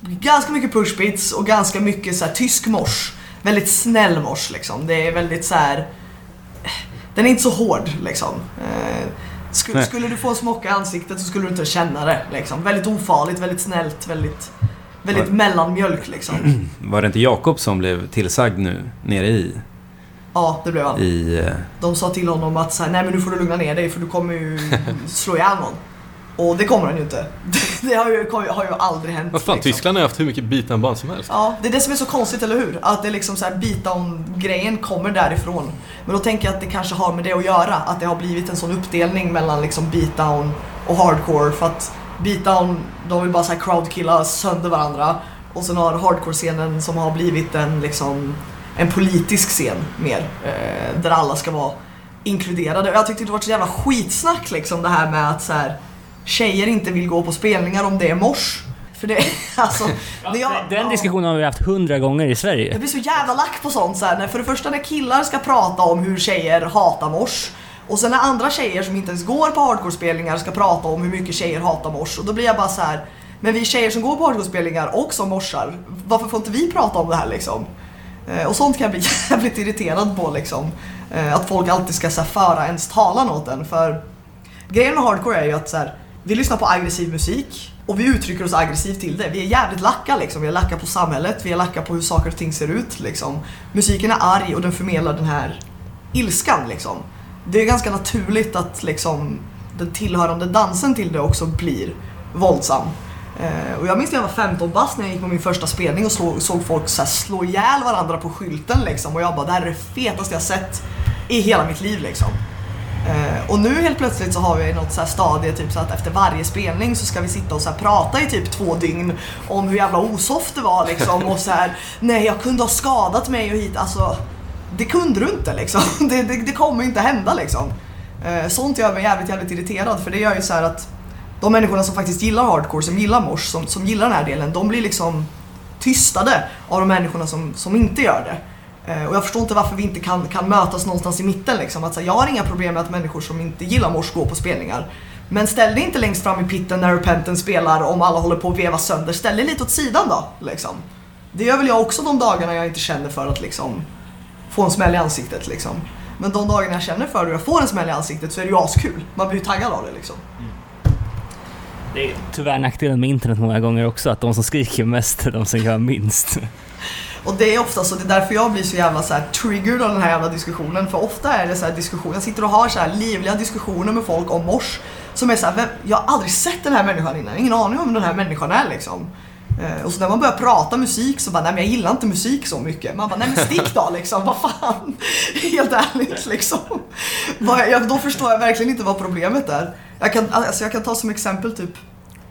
ganska mycket pushbits och ganska mycket så här, tysk mors. Väldigt snäll mors liksom. Det är väldigt så här. Den är inte så hård liksom. Eh, skulle, skulle du få en smocka i ansiktet så skulle du inte känna det liksom. Väldigt ofarligt, väldigt snällt, väldigt, väldigt Ja. mellanmjölk liksom. Var det inte Jakob som blev tillsagd nu nere i... Ja, det blev han. i eh, De sa till honom att så här, nej men nu får du lugna ner dig för du kommer ju slå ihjäl någon. Och det kommer han ju inte. Det har ju, har ju aldrig hänt. Vad fan, liksom. Tyskland har haft hur mycket beatdown-band som helst. Ja, det är det som är så konstigt, eller hur? Att det liksom så här beatdown-grejen kommer därifrån. Men då tänker jag att det kanske har med det att göra. Att det har blivit en sån uppdelning mellan liksom beatdown och hardcore. För att beatdown, de vill bara så här crowdkilla sönder varandra. Och sen har hardcore-scenen som har blivit en liksom en politisk scen mer. Eh, där alla ska vara inkluderade. Och jag tyckte det var så jävla skitsnack liksom det här med att så här, tjejer inte vill gå på spelningar om det är mors. För det, alltså... det jag- Den diskussionen har vi haft hundra gånger i Jag Sverige. blir så jävla lack på sånt så här, när, För det första när killar ska prata om hur tjejer hatar mors. Och sen när andra tjejer som inte ens går på hardcore-spelningar ska prata om hur mycket tjejer hatar mors. Och då blir jag bara så här. Men vi tjejer som går på hardcore-spelningar och som morsar, varför får inte vi prata om det här liksom? Eh, och sånt kan jag bli jävligt irriterad på liksom. Eh, att folk alltid ska så här, föra ens talan åt en. För grejen med hardcore är ju att så här, vi lyssnar på aggressiv musik och vi uttrycker oss aggressivt till det. Vi är jävligt lacka liksom. Vi är lacka på samhället, vi är lacka på hur saker och ting ser ut liksom. Musiken är arg och den förmedlar den här ilskan liksom. Det är ganska naturligt att liksom den tillhörande dansen till det också blir våldsam. Eh, och jag minns när jag var 15 bast när jag gick på min första spelning och såg, såg folk så här slå ihjäl varandra på skylten liksom. Och jag bara, det här är det fetaste jag sett i hela mitt liv liksom. Uh, och nu helt plötsligt så har vi något så här stadie typ så att efter varje spelning så ska vi sitta och så här prata i typ två dygn om hur jävla osoft det var liksom och så här nej jag kunde ha skadat mig och hit alltså det kunde du inte liksom. Det, det, det kommer inte hända liksom. Uh, sånt gör mig jävligt jävligt irriterad för det gör ju så här att de människorna som faktiskt gillar hardcore, som gillar mors, som, som gillar den här delen, de blir liksom tystade av de människorna som, som inte gör det. Eh, och jag förstår inte varför vi inte kan, kan mötas någonstans i mitten. Liksom. Att, så här, jag har inga problem med att människor som inte gillar mors går på spelningar. Men ställ dig inte längst fram i pitten när repenten spelar om alla håller på att veva sönder. Ställ dig lite åt sidan då. Liksom. Det gör väl jag också de dagarna jag inte känner för att liksom, få en smäll i ansiktet. Liksom. Men de dagarna jag känner för det och jag får en smäll i ansiktet så är det ju askul. Man blir ju taggad av det liksom. Det är tyvärr nackdelen med internet många gånger också, att de som skriker mest är de som gör minst. Och det är ofta så, det är därför jag blir så jävla så här triggered av den här jävla diskussionen. För ofta är det så här diskussion, jag sitter och har så här livliga diskussioner med folk om mors. Som är så här, vem, jag har aldrig sett den här människan innan, ingen aning om vem den här människan är liksom. Eh, och så när man börjar prata musik så bara, nej men jag gillar inte musik så mycket. Man bara, nej men stick då liksom, vad fan. Helt ärligt liksom. Jag, då förstår jag verkligen inte vad problemet är. Jag kan, alltså, jag kan ta som exempel typ,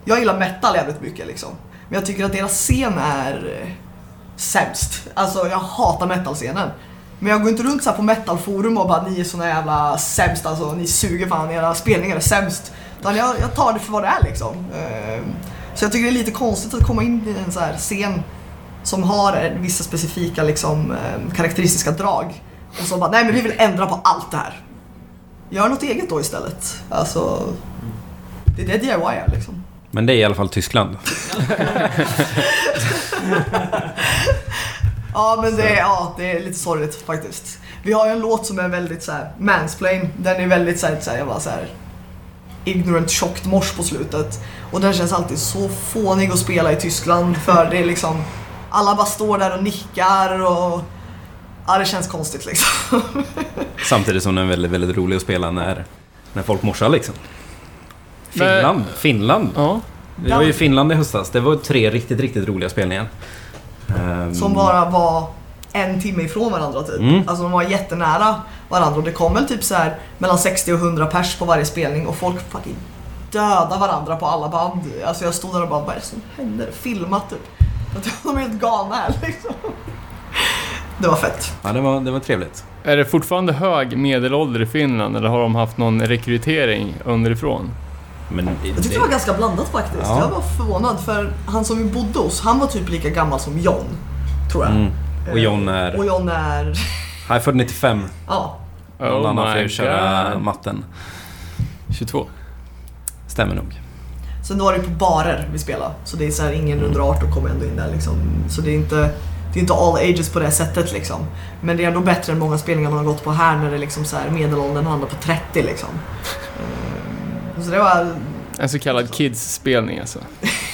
jag gillar metal jävligt mycket liksom. Men jag tycker att deras scen är sämst. Alltså jag hatar metalscenen. Men jag går inte runt så här på metalforum och bara ni är såna jävla sämst alltså, ni suger fan, era spelningar är sämst. Utan jag, jag tar det för vad det är liksom. Ehm, så jag tycker det är lite konstigt att komma in i en så här scen som har vissa specifika liksom, ehm, karaktäristiska drag. Och så bara, nej men vi vill ändra på allt det här. Gör något eget då istället. Alltså, det är det DIY är liksom. Men det är i alla fall Tyskland. Ja men det är, ja, det är lite sorgligt faktiskt. Vi har ju en låt som är väldigt så här mansplain. Den är väldigt så här, så här, jag bara så här ignorant tjockt mors på slutet. Och den känns alltid så fånig att spela i Tyskland för det är liksom alla bara står där och nickar och ja det känns konstigt liksom. Samtidigt som den är väldigt, väldigt rolig att spela när, när folk morsar liksom. Men- Finland. Finland. Ja. Vi var ju i Finland i höstas. Det var tre riktigt, riktigt roliga spelningar. Ehm, Som bara var en timme ifrån varandra typ. Mm. Alltså de var jättenära varandra och det kom väl typ så här mellan 60 och 100 pers på varje spelning och folk fucking döda varandra på alla band. Alltså jag stod där och bara, vad är det som händer? Filmat typ. Att de är helt galna här liksom. Det var fett. Ja, det var, det var trevligt. Är det fortfarande hög medelålder i Finland eller har de haft någon rekrytering underifrån? Men Jag tyckte det var ganska blandat faktiskt. Ja. Jag var förvånad för han som vi bodde hos, han var typ lika gammal som John. Tror jag. Mm. Och John är... Och John är... Han är född 95. Ja. Någon annan får Oh my ju köra matten. 22. stämmer nog. Sen var det på barer vi spelade, så det är så här, ingen under 18 kommer ändå in där liksom. Så det är inte, det är inte all ages på det sättet liksom. Men det är ändå bättre än många spelningar man har gått på här när det liksom så här, medelåldern handlar på 30 liksom. Så det var En så kallad kids-spelning alltså.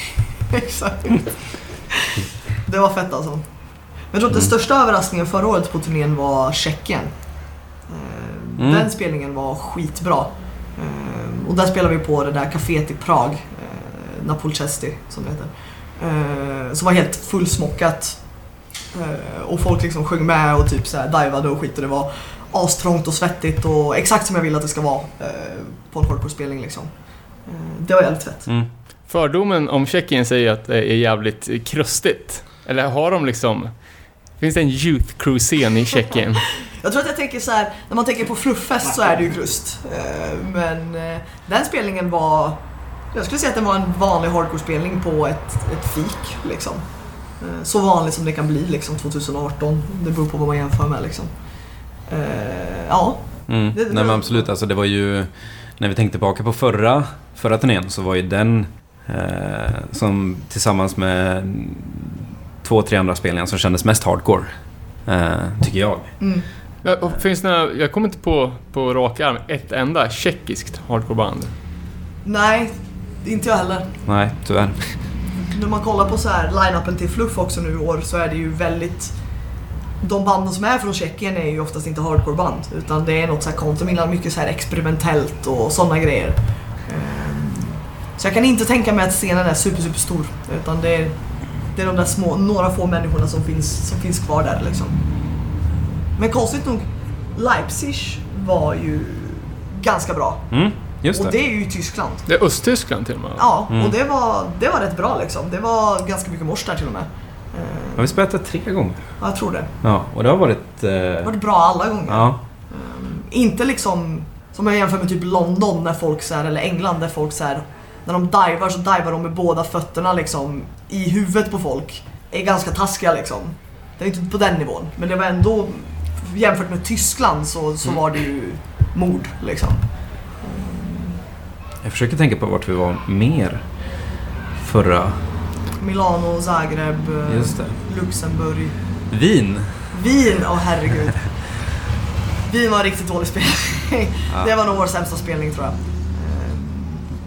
Exakt. Det var fett alltså. Men jag tror att den största överraskningen förra året på turnén var Tjeckien. Eh, Mm. Den spelningen var skitbra. Eh, Och där spelade vi på det där kaféet i Prag, eh, Napolcesti som det heter. Som var helt fullsmockat. Och folk liksom sjöng med och typ så här divade och skit och det var astrångt och svettigt och exakt som jag vill att det ska vara eh, på en hardcore-spelning liksom. Eh, Det var jävligt fett. Mm. Fördomen om Tjeckien säger att det är jävligt krustigt. Eller har de liksom... Finns det en youth crew-scen i Tjeckien? Jag tror att jag tänker så här, när man tänker på flufffest så är det ju krust. Eh, Men den spelningen var, jag skulle säga att det var en vanlig hardcore-spelning på ett, ett fik liksom. Så vanligt som det kan bli liksom 2018. Det beror på vad man jämför med liksom. Eh, Ja, Mm. Det- det- Nej men absolut, alltså det var ju... När vi tänkte tillbaka på förra, förra turnén så var ju den eh, som tillsammans med två, tre andra spelningar som kändes mest hardcore. Eh, tycker jag. mm. Ja, och finns det några, jag kommer inte på, på rak arm ett enda tjeckiskt hardcoreband. nej, inte jag heller. Nej, tyvärr. När man kollar på så här line-upen till Fluff också nu i år så är det ju väldigt de banden som är från Tjeckien är ju oftast inte hardcore-band utan det är något så här kontra, mycket så här experimentellt och sådana grejer. Ehm, Så jag kan inte tänka mig att scenen är super, super stor utan det är, det är de där små, några få människorna som finns, som finns kvar där liksom. Men konstigt nog, Leipzig var ju ganska bra. Mm, just Och det. det är ju i Tyskland. Det är Östtyskland till och med. Ja, Mm. och det var, det var rätt bra liksom. Det var ganska mycket mors där till och med. Eh, Har vi spelat det tre gånger? Ja, jag tror det. Ja, och det har varit... Det Eh, var bra alla gånger. ja. Inte liksom som jag jämför med typ London när folk så här, eller England där folk så här, när de divar så divar de med båda fötterna liksom i huvudet på folk. Är ganska taskiga liksom. Det är inte på den nivån. Men det var ändå jämfört med Tyskland så, så var det ju mord liksom. Jag försöker tänka på vart vi var mer förra... Milano, Zagreb, eh, Just det. Luxemburg. Wien. Wien, åh herregud. Wien var en riktigt dålig spelning. Ja. Det var nog vår sämsta spelning tror jag.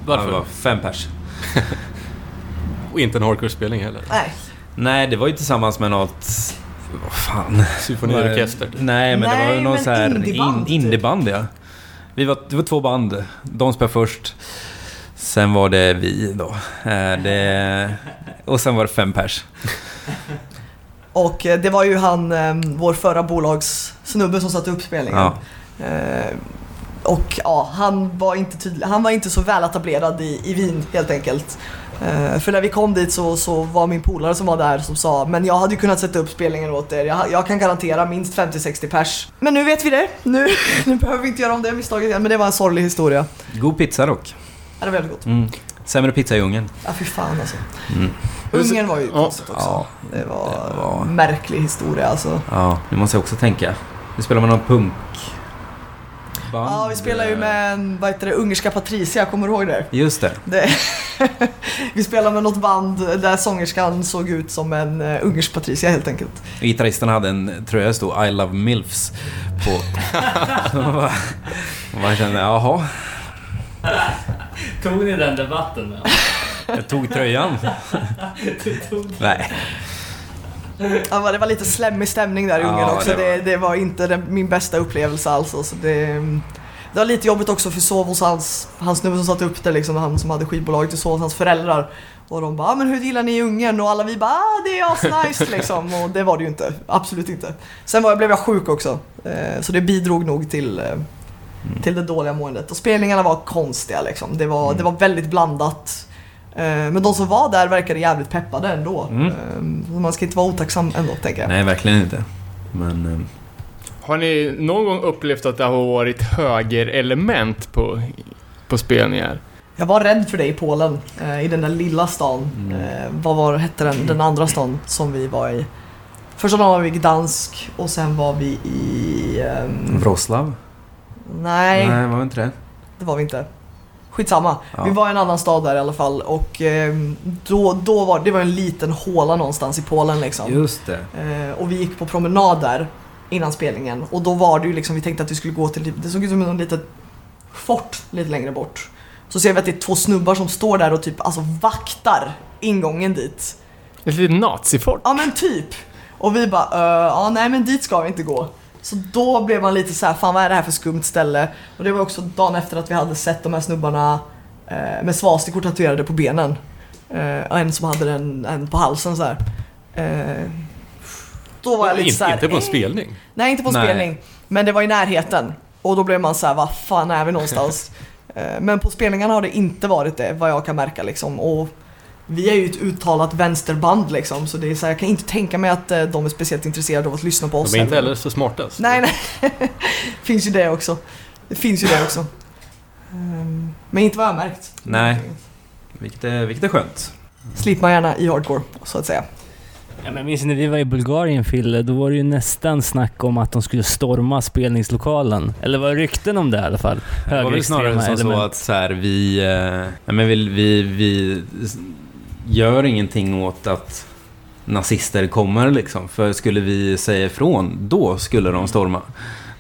Ja, det var fem pers. Och inte en hardcore-spelning heller. Nej, Nej, det var ju tillsammans med något... Vad fan? Symfoniorkester. Nej, men det var Nej, ju någon så här indieband, in, typ. indieband, ja. Vi var, det var två band. De spelade först. Sen var det vi då. Eh, Det, och sen var det fem pers. och eh, det var ju han, eh, vår förra bolagssnubbe som satte upp spelningen. Ja. Eh, och ja, han var inte tydlig, han var inte så väl etablerad i, i Wien helt enkelt. För när vi kom dit så, så var min polare som var där som sa Men jag hade ju kunnat sätta upp spelningen åt er, jag, jag kan garantera minst 50-60 pers. Men nu vet vi det, nu, nu behöver vi inte göra om det misstaget igen men det var en sorglig historia. God pizza dock. Ja, det var väldigt gott. Mm. Sämre pizza i Ungern. Ja fy fan alltså. Mm. Ungern var ju Ja. konstigt också. Ja, Det var, det var- en märklig historia alltså. ja, det måste jag också tänka. Vi spelar med någon punk... Band. Ja, vi spelar ju med en, vad heter det, ungerska Patricia, kommer du ihåg det? Just det. det vi spelar med något band där sångerskan såg ut som en uh, ungersk Patricia helt enkelt. Gitarristen hade en tröja det stod I love milfs på. Så man bara- och man kände, jaha, Tog ni den debatten med jag tog tröjan. Nej. Ja, det var lite slemmig stämning där i Ja, Ungern också. det Det var- det, var inte den, min bästa upplevelse alls. Så det, det var lite jobbigt också för sov hos hans, hans snubbe som satte upp det, liksom, han som hade skivbolaget, och sov hos hans föräldrar. Och de bara, ah, men hur gillar ni Ungern? Och alla vi bara, ah, det är asnice liksom. Och det var det ju inte, absolut inte. Sen var, blev jag sjuk också, eh, så det bidrog nog till, eh, till det dåliga måendet. Och spelningarna var konstiga liksom. Det var, det var väldigt blandat. Eh, Men de som var där verkade jävligt peppade ändå. Mm. Eh, Man ska inte vara otacksam ändå, tänker jag. Nej, verkligen inte. Men... eh, Har ni någon gång upplevt att det har varit högerelement på, på spelningar? Jag var rädd för det i Polen, i den där lilla stan. Mm. Vad var, hette den, den andra stan som vi var i? Första dagen var vi i Gdansk och sen var vi i... ehm, Wroclaw? Nej, Nej, var det inte det? det var vi inte. Skitsamma. Ja. Vi var i en annan stad där i alla fall och eh, då, då var det var en liten håla någonstans i Polen liksom. Just det. Eh, och vi gick på promenad där innan spelningen och då var det ju liksom, vi tänkte att vi skulle gå till, typ- det såg ut som en litet fort lite längre bort. Så ser vi att det är två snubbar som står där och typ alltså vaktar ingången dit. Ett litet nazifort. Ja men typ. Och vi bara, "Eh, ja nej men dit ska vi inte gå. Så då blev man lite så här, fan vad är det här för skumt ställe? Och det var också dagen efter att vi hade sett de här snubbarna eh, med svastikor tatuerade på benen. Eh, och en som hade en, en på halsen så här. Eh, då var jag lite Inte, så här, inte på en eh, spelning. Nej, inte på Nej. spelning. Men det var i närheten. Och då blev man så här, vad fan är vi någonstans? Eh, Men på spelningarna har det inte varit det, vad jag kan märka liksom. Och vi är ju ett uttalat vänsterband liksom, så det är så här, jag kan inte tänka mig att eh, de är speciellt intresserade av att lyssna på oss. De är inte heller så smartast. Nej, nej. finns ju det också. Det finns ju det också. Ehm, Men inte vad jag har märkt. Nej. Vilket är, vilket är skönt. Slipper man gärna i hardcore, så att säga. Ja, men minns ni när vi var i Bulgarien, Fille? Då var det ju nästan snack om att de skulle storma spelningslokalen. Eller var det rykten om det i alla fall? Det var väl snarare som så element. att så här, vi, eh, nej, men vi, vi, vi gör ingenting åt att nazister kommer liksom. För skulle vi säga ifrån, då skulle de storma.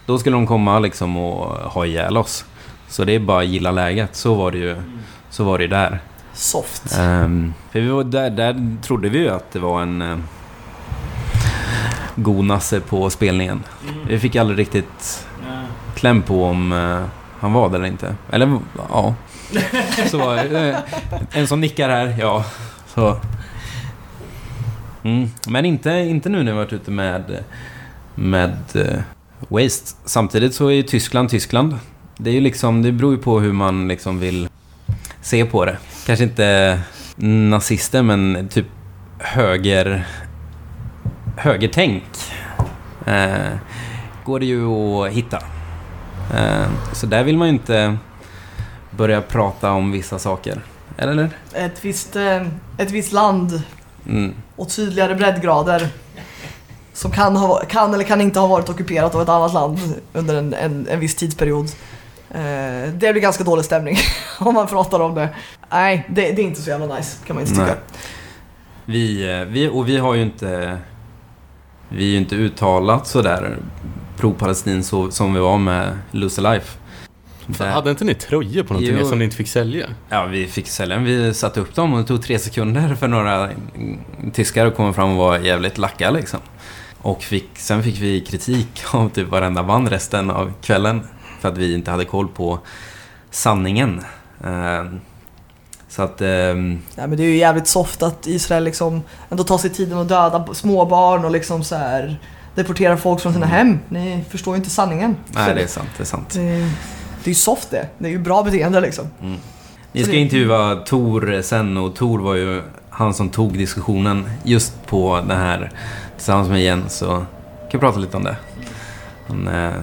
Då skulle de komma liksom och ha ihjäl oss. Så det är bara att gilla läget. Så var det ju, så var det där. Soft. Ehm, för vi var där, där trodde vi ju att det var en uh, god nasse på spelningen. Vi fick aldrig riktigt kläm på om eh, han var det eller inte. Eller ja. Så var eh, En som nickar här, ja. Så. Mm. Men inte, inte nu när vi varit ute med, med uh, Waste. Samtidigt så är ju Tyskland Tyskland. Det är ju liksom, det beror ju på hur man liksom vill se på det. Kanske inte nazister, men typ höger... Högertänk. Eh, går det ju att hitta. Eh, så där vill man ju inte börja prata om vissa saker. Eller? Ett visst, eh, ett visst land Mm. och tydligare breddgrader som kan, ha, kan eller kan inte ha varit ockuperat av ett annat land under en, en, en viss tidsperiod. Eh, det blir ganska dålig stämning om man pratar om det. Nej, det, det är inte så jävla nice kan man inte tycka. Nej. Vi, eh, vi, och vi har ju inte... Vi är ju inte uttalat sådär pro-palestin så, som vi var med Lose Life. Där- Hade inte ni tröjor på någon Jo. turné som ni inte fick sälja? Ja, vi fick sälja. Vi satte upp dem och det tog tre sekunder för några mm, tyskar att komma fram och vara jävligt lacka liksom. Och fick, sen fick vi kritik av typ varenda band resten av kvällen. För att vi inte hade koll på sanningen. Ehm, Så att... Nej, men det är ju jävligt soft att Israel liksom ändå tar sig tiden att döda småbarn och liksom så här deportera folk från sina hem. Ni förstår ju inte sanningen. Nej, det är sant. Det är sant. det, det är ju soft det. Det är ju bra beteende liksom. Vi ska intervjua Tor sen och Tor var ju han som tog diskussionen just på det här tillsammans med Jens. Så kan vi prata lite om det. Men, eh,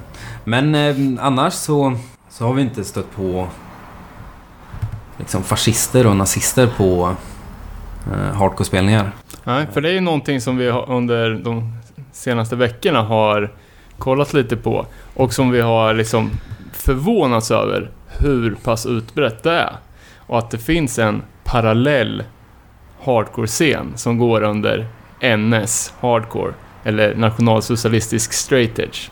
men eh, annars så, så har vi inte stött på liksom fascister och nazister på eh, hardcore-spelningar. Nej, för det är ju någonting som vi har under de senaste veckorna har kollat lite på och som vi har liksom förvånats över hur pass utbrett det är. Och att det finns en parallell hardcore-scen som går under NS Hardcore, eller Nationalsocialistisk Straight Edge.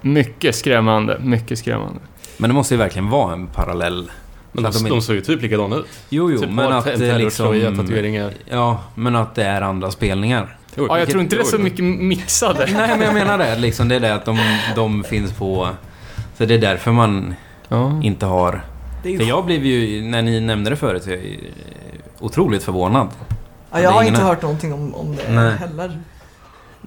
Mycket skrämmande, mycket skrämmande. Men det måste ju verkligen vara en parallell. Men de, de de, såg ju typ likadana ut. Jo, jo, typ men att det liksom... tatueringar. Ja, men att det är andra spelningar. Ja, jag tror inte det är så mycket mixade. Nej, men jag menar det. Liksom, det är det att de, de finns på... Så det är därför man Ja. inte har... Det är ju För jag blev ju, när ni nämnde det förut, jag otroligt förvånad. Ja, jag har inte hört någonting om, om det Nej. heller.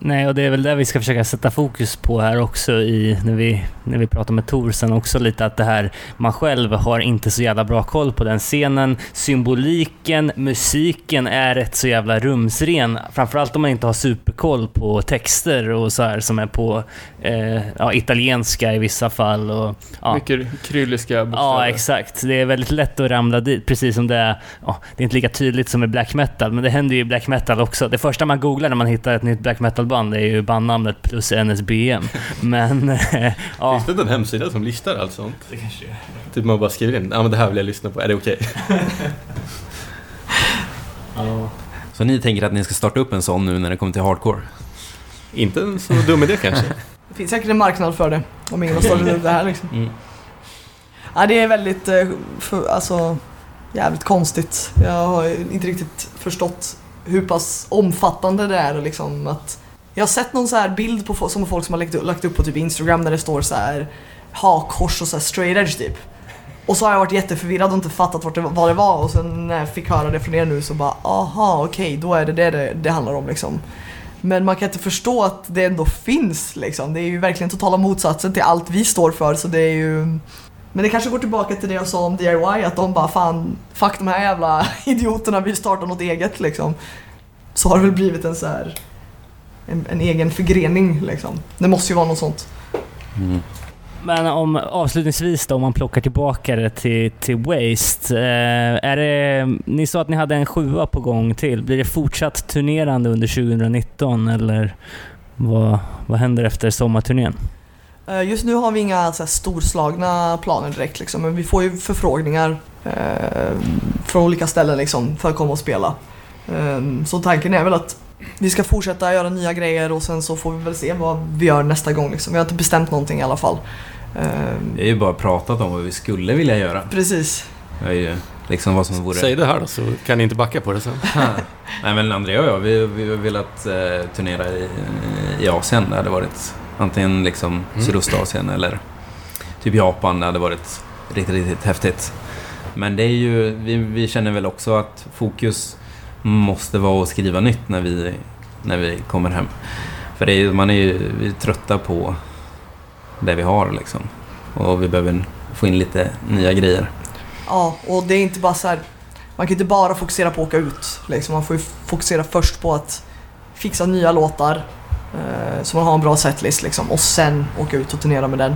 Nej, och det är väl det vi ska försöka sätta fokus på här också i, när, vi, när vi pratar med Tor sen också lite att det här, man själv har inte så jävla bra koll på den scenen. Symboliken, musiken är rätt så jävla rumsren. Framförallt om man inte har superkoll på texter och så här som är på eh, ja, italienska i vissa fall. Och, ja. Mycket krylliska Ja, bokstäver. exakt. Det är väldigt lätt att ramla dit, precis som det är... Ja, det är inte lika tydligt som i black metal, men det händer ju i black metal också. Det första man googlar när man hittar ett nytt black metal metalband är ju bandnamnet plus NSBM. Men eh, ja. Finns det inte en hemsida som listar allt sånt? Det kanske är. Typ man bara skriver in, ja men det här vill jag lyssna på, är det okej? Ja. Så ni tänker att ni ska starta upp en sån nu när det kommer till hardcore? Inte en så dum idé kanske. Det finns säkert en marknad för det. Om ingen har startat upp det här liksom. Mm. Ja, det är väldigt, eh, för, alltså, jävligt konstigt. Jag har ju inte riktigt förstått hur pass omfattande det är och liksom att jag har sett någon så här bild på, som folk som har lagt, lagt upp på typ Instagram där det står så här hakkors och så här straight edge typ. Och så har jag varit jätteförvirrad och inte fattat vart det, vad det var och sen när jag fick höra det från er nu så bara aha okej då är det det det, det handlar om liksom. Men man kan inte förstå att det ändå finns liksom. Det är ju verkligen totala motsatsen till allt vi står för så det är ju men det kanske går tillbaka till det jag sa om DIY, att de bara fan, fuck de här jävla idioterna, vi startar något eget liksom. Så har det väl blivit en så här en, en egen förgrening liksom. Det måste ju vara något sånt. Mm. Men om, avslutningsvis då, om man plockar tillbaka det till, till Waste. Eh, är det, ni sa att ni hade en sjua på gång till. Blir det fortsatt turnerande under 2019 eller vad, vad händer efter sommarturnén? Eh, Just nu har vi inga så här, storslagna planer direkt liksom, men vi får ju förfrågningar eh, från olika ställen liksom, för att komma och spela. Eh, så tanken är väl att vi ska fortsätta göra nya grejer och sen så får vi väl se vad vi gör nästa gång. Liksom. Vi har inte bestämt någonting i alla fall. Eh, Vi har ju bara pratat om vad vi skulle vilja göra. precis. Det är ju liksom vad som vore... Säg det här då så kan ni inte backa på det sen. Nej men Andrea och jag, vi, vi har velat eh, turnera i, i Asien. Det hade varit antingen liksom Mm. Sydostasien eller typ Japan. Det hade varit riktigt, riktigt häftigt. Men det är ju, vi, vi känner väl också att fokus måste vara att skriva nytt när vi, när vi kommer hem. För det är, man är ju vi är trötta på det vi har liksom. Och vi behöver få in lite nya grejer. Ja, och det är inte bara så här. Man kan inte bara fokusera på att åka ut. Liksom. Man får ju fokusera först på att fixa nya låtar. Eh, så man har en bra setlist liksom. Och sen åka ut och turnera med den.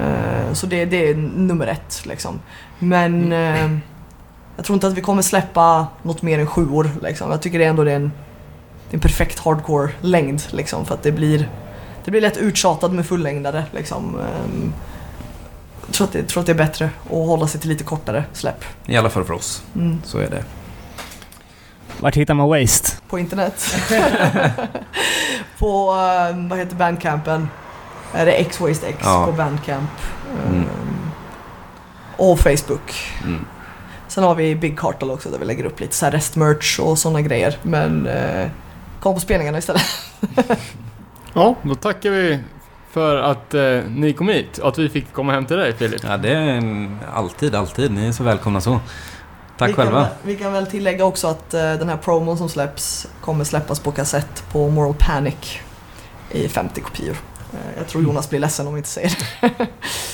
Eh, så det, det är nummer ett liksom. Men eh, jag tror inte att vi kommer släppa något mer än sjuor liksom. Jag tycker det är ändå det är en, det är en perfekt hardcore-längd liksom. För att det blir, det blir lätt uttjatat med fullängdare liksom. Ehm, jag tror att, det, tror att det är bättre att hålla sig till lite kortare släpp. I alla fall för oss. Mm. Så är det. Vart hittar man Waste? På internet. på, eh, vad heter bandcampen? Är det X-Waste X Ja. på bandcamp. Mm. Ehm, och Facebook. Mm. Sen har vi Big Cartel också där vi lägger upp lite så här restmerch och sådana grejer. Men eh, kom på spelningarna istället. Ja, då tackar vi för att eh, ni kom hit och att vi fick komma hem till dig Filip. Ja, det är en- alltid, alltid. Ni är så välkomna så. Tack vi själva. Kan, vi kan väl tillägga också att eh, den här promon som släpps kommer släppas på kassett på Moral Panic i 50 kopior. Eh, jag tror Jonas blir ledsen om vi inte säger det.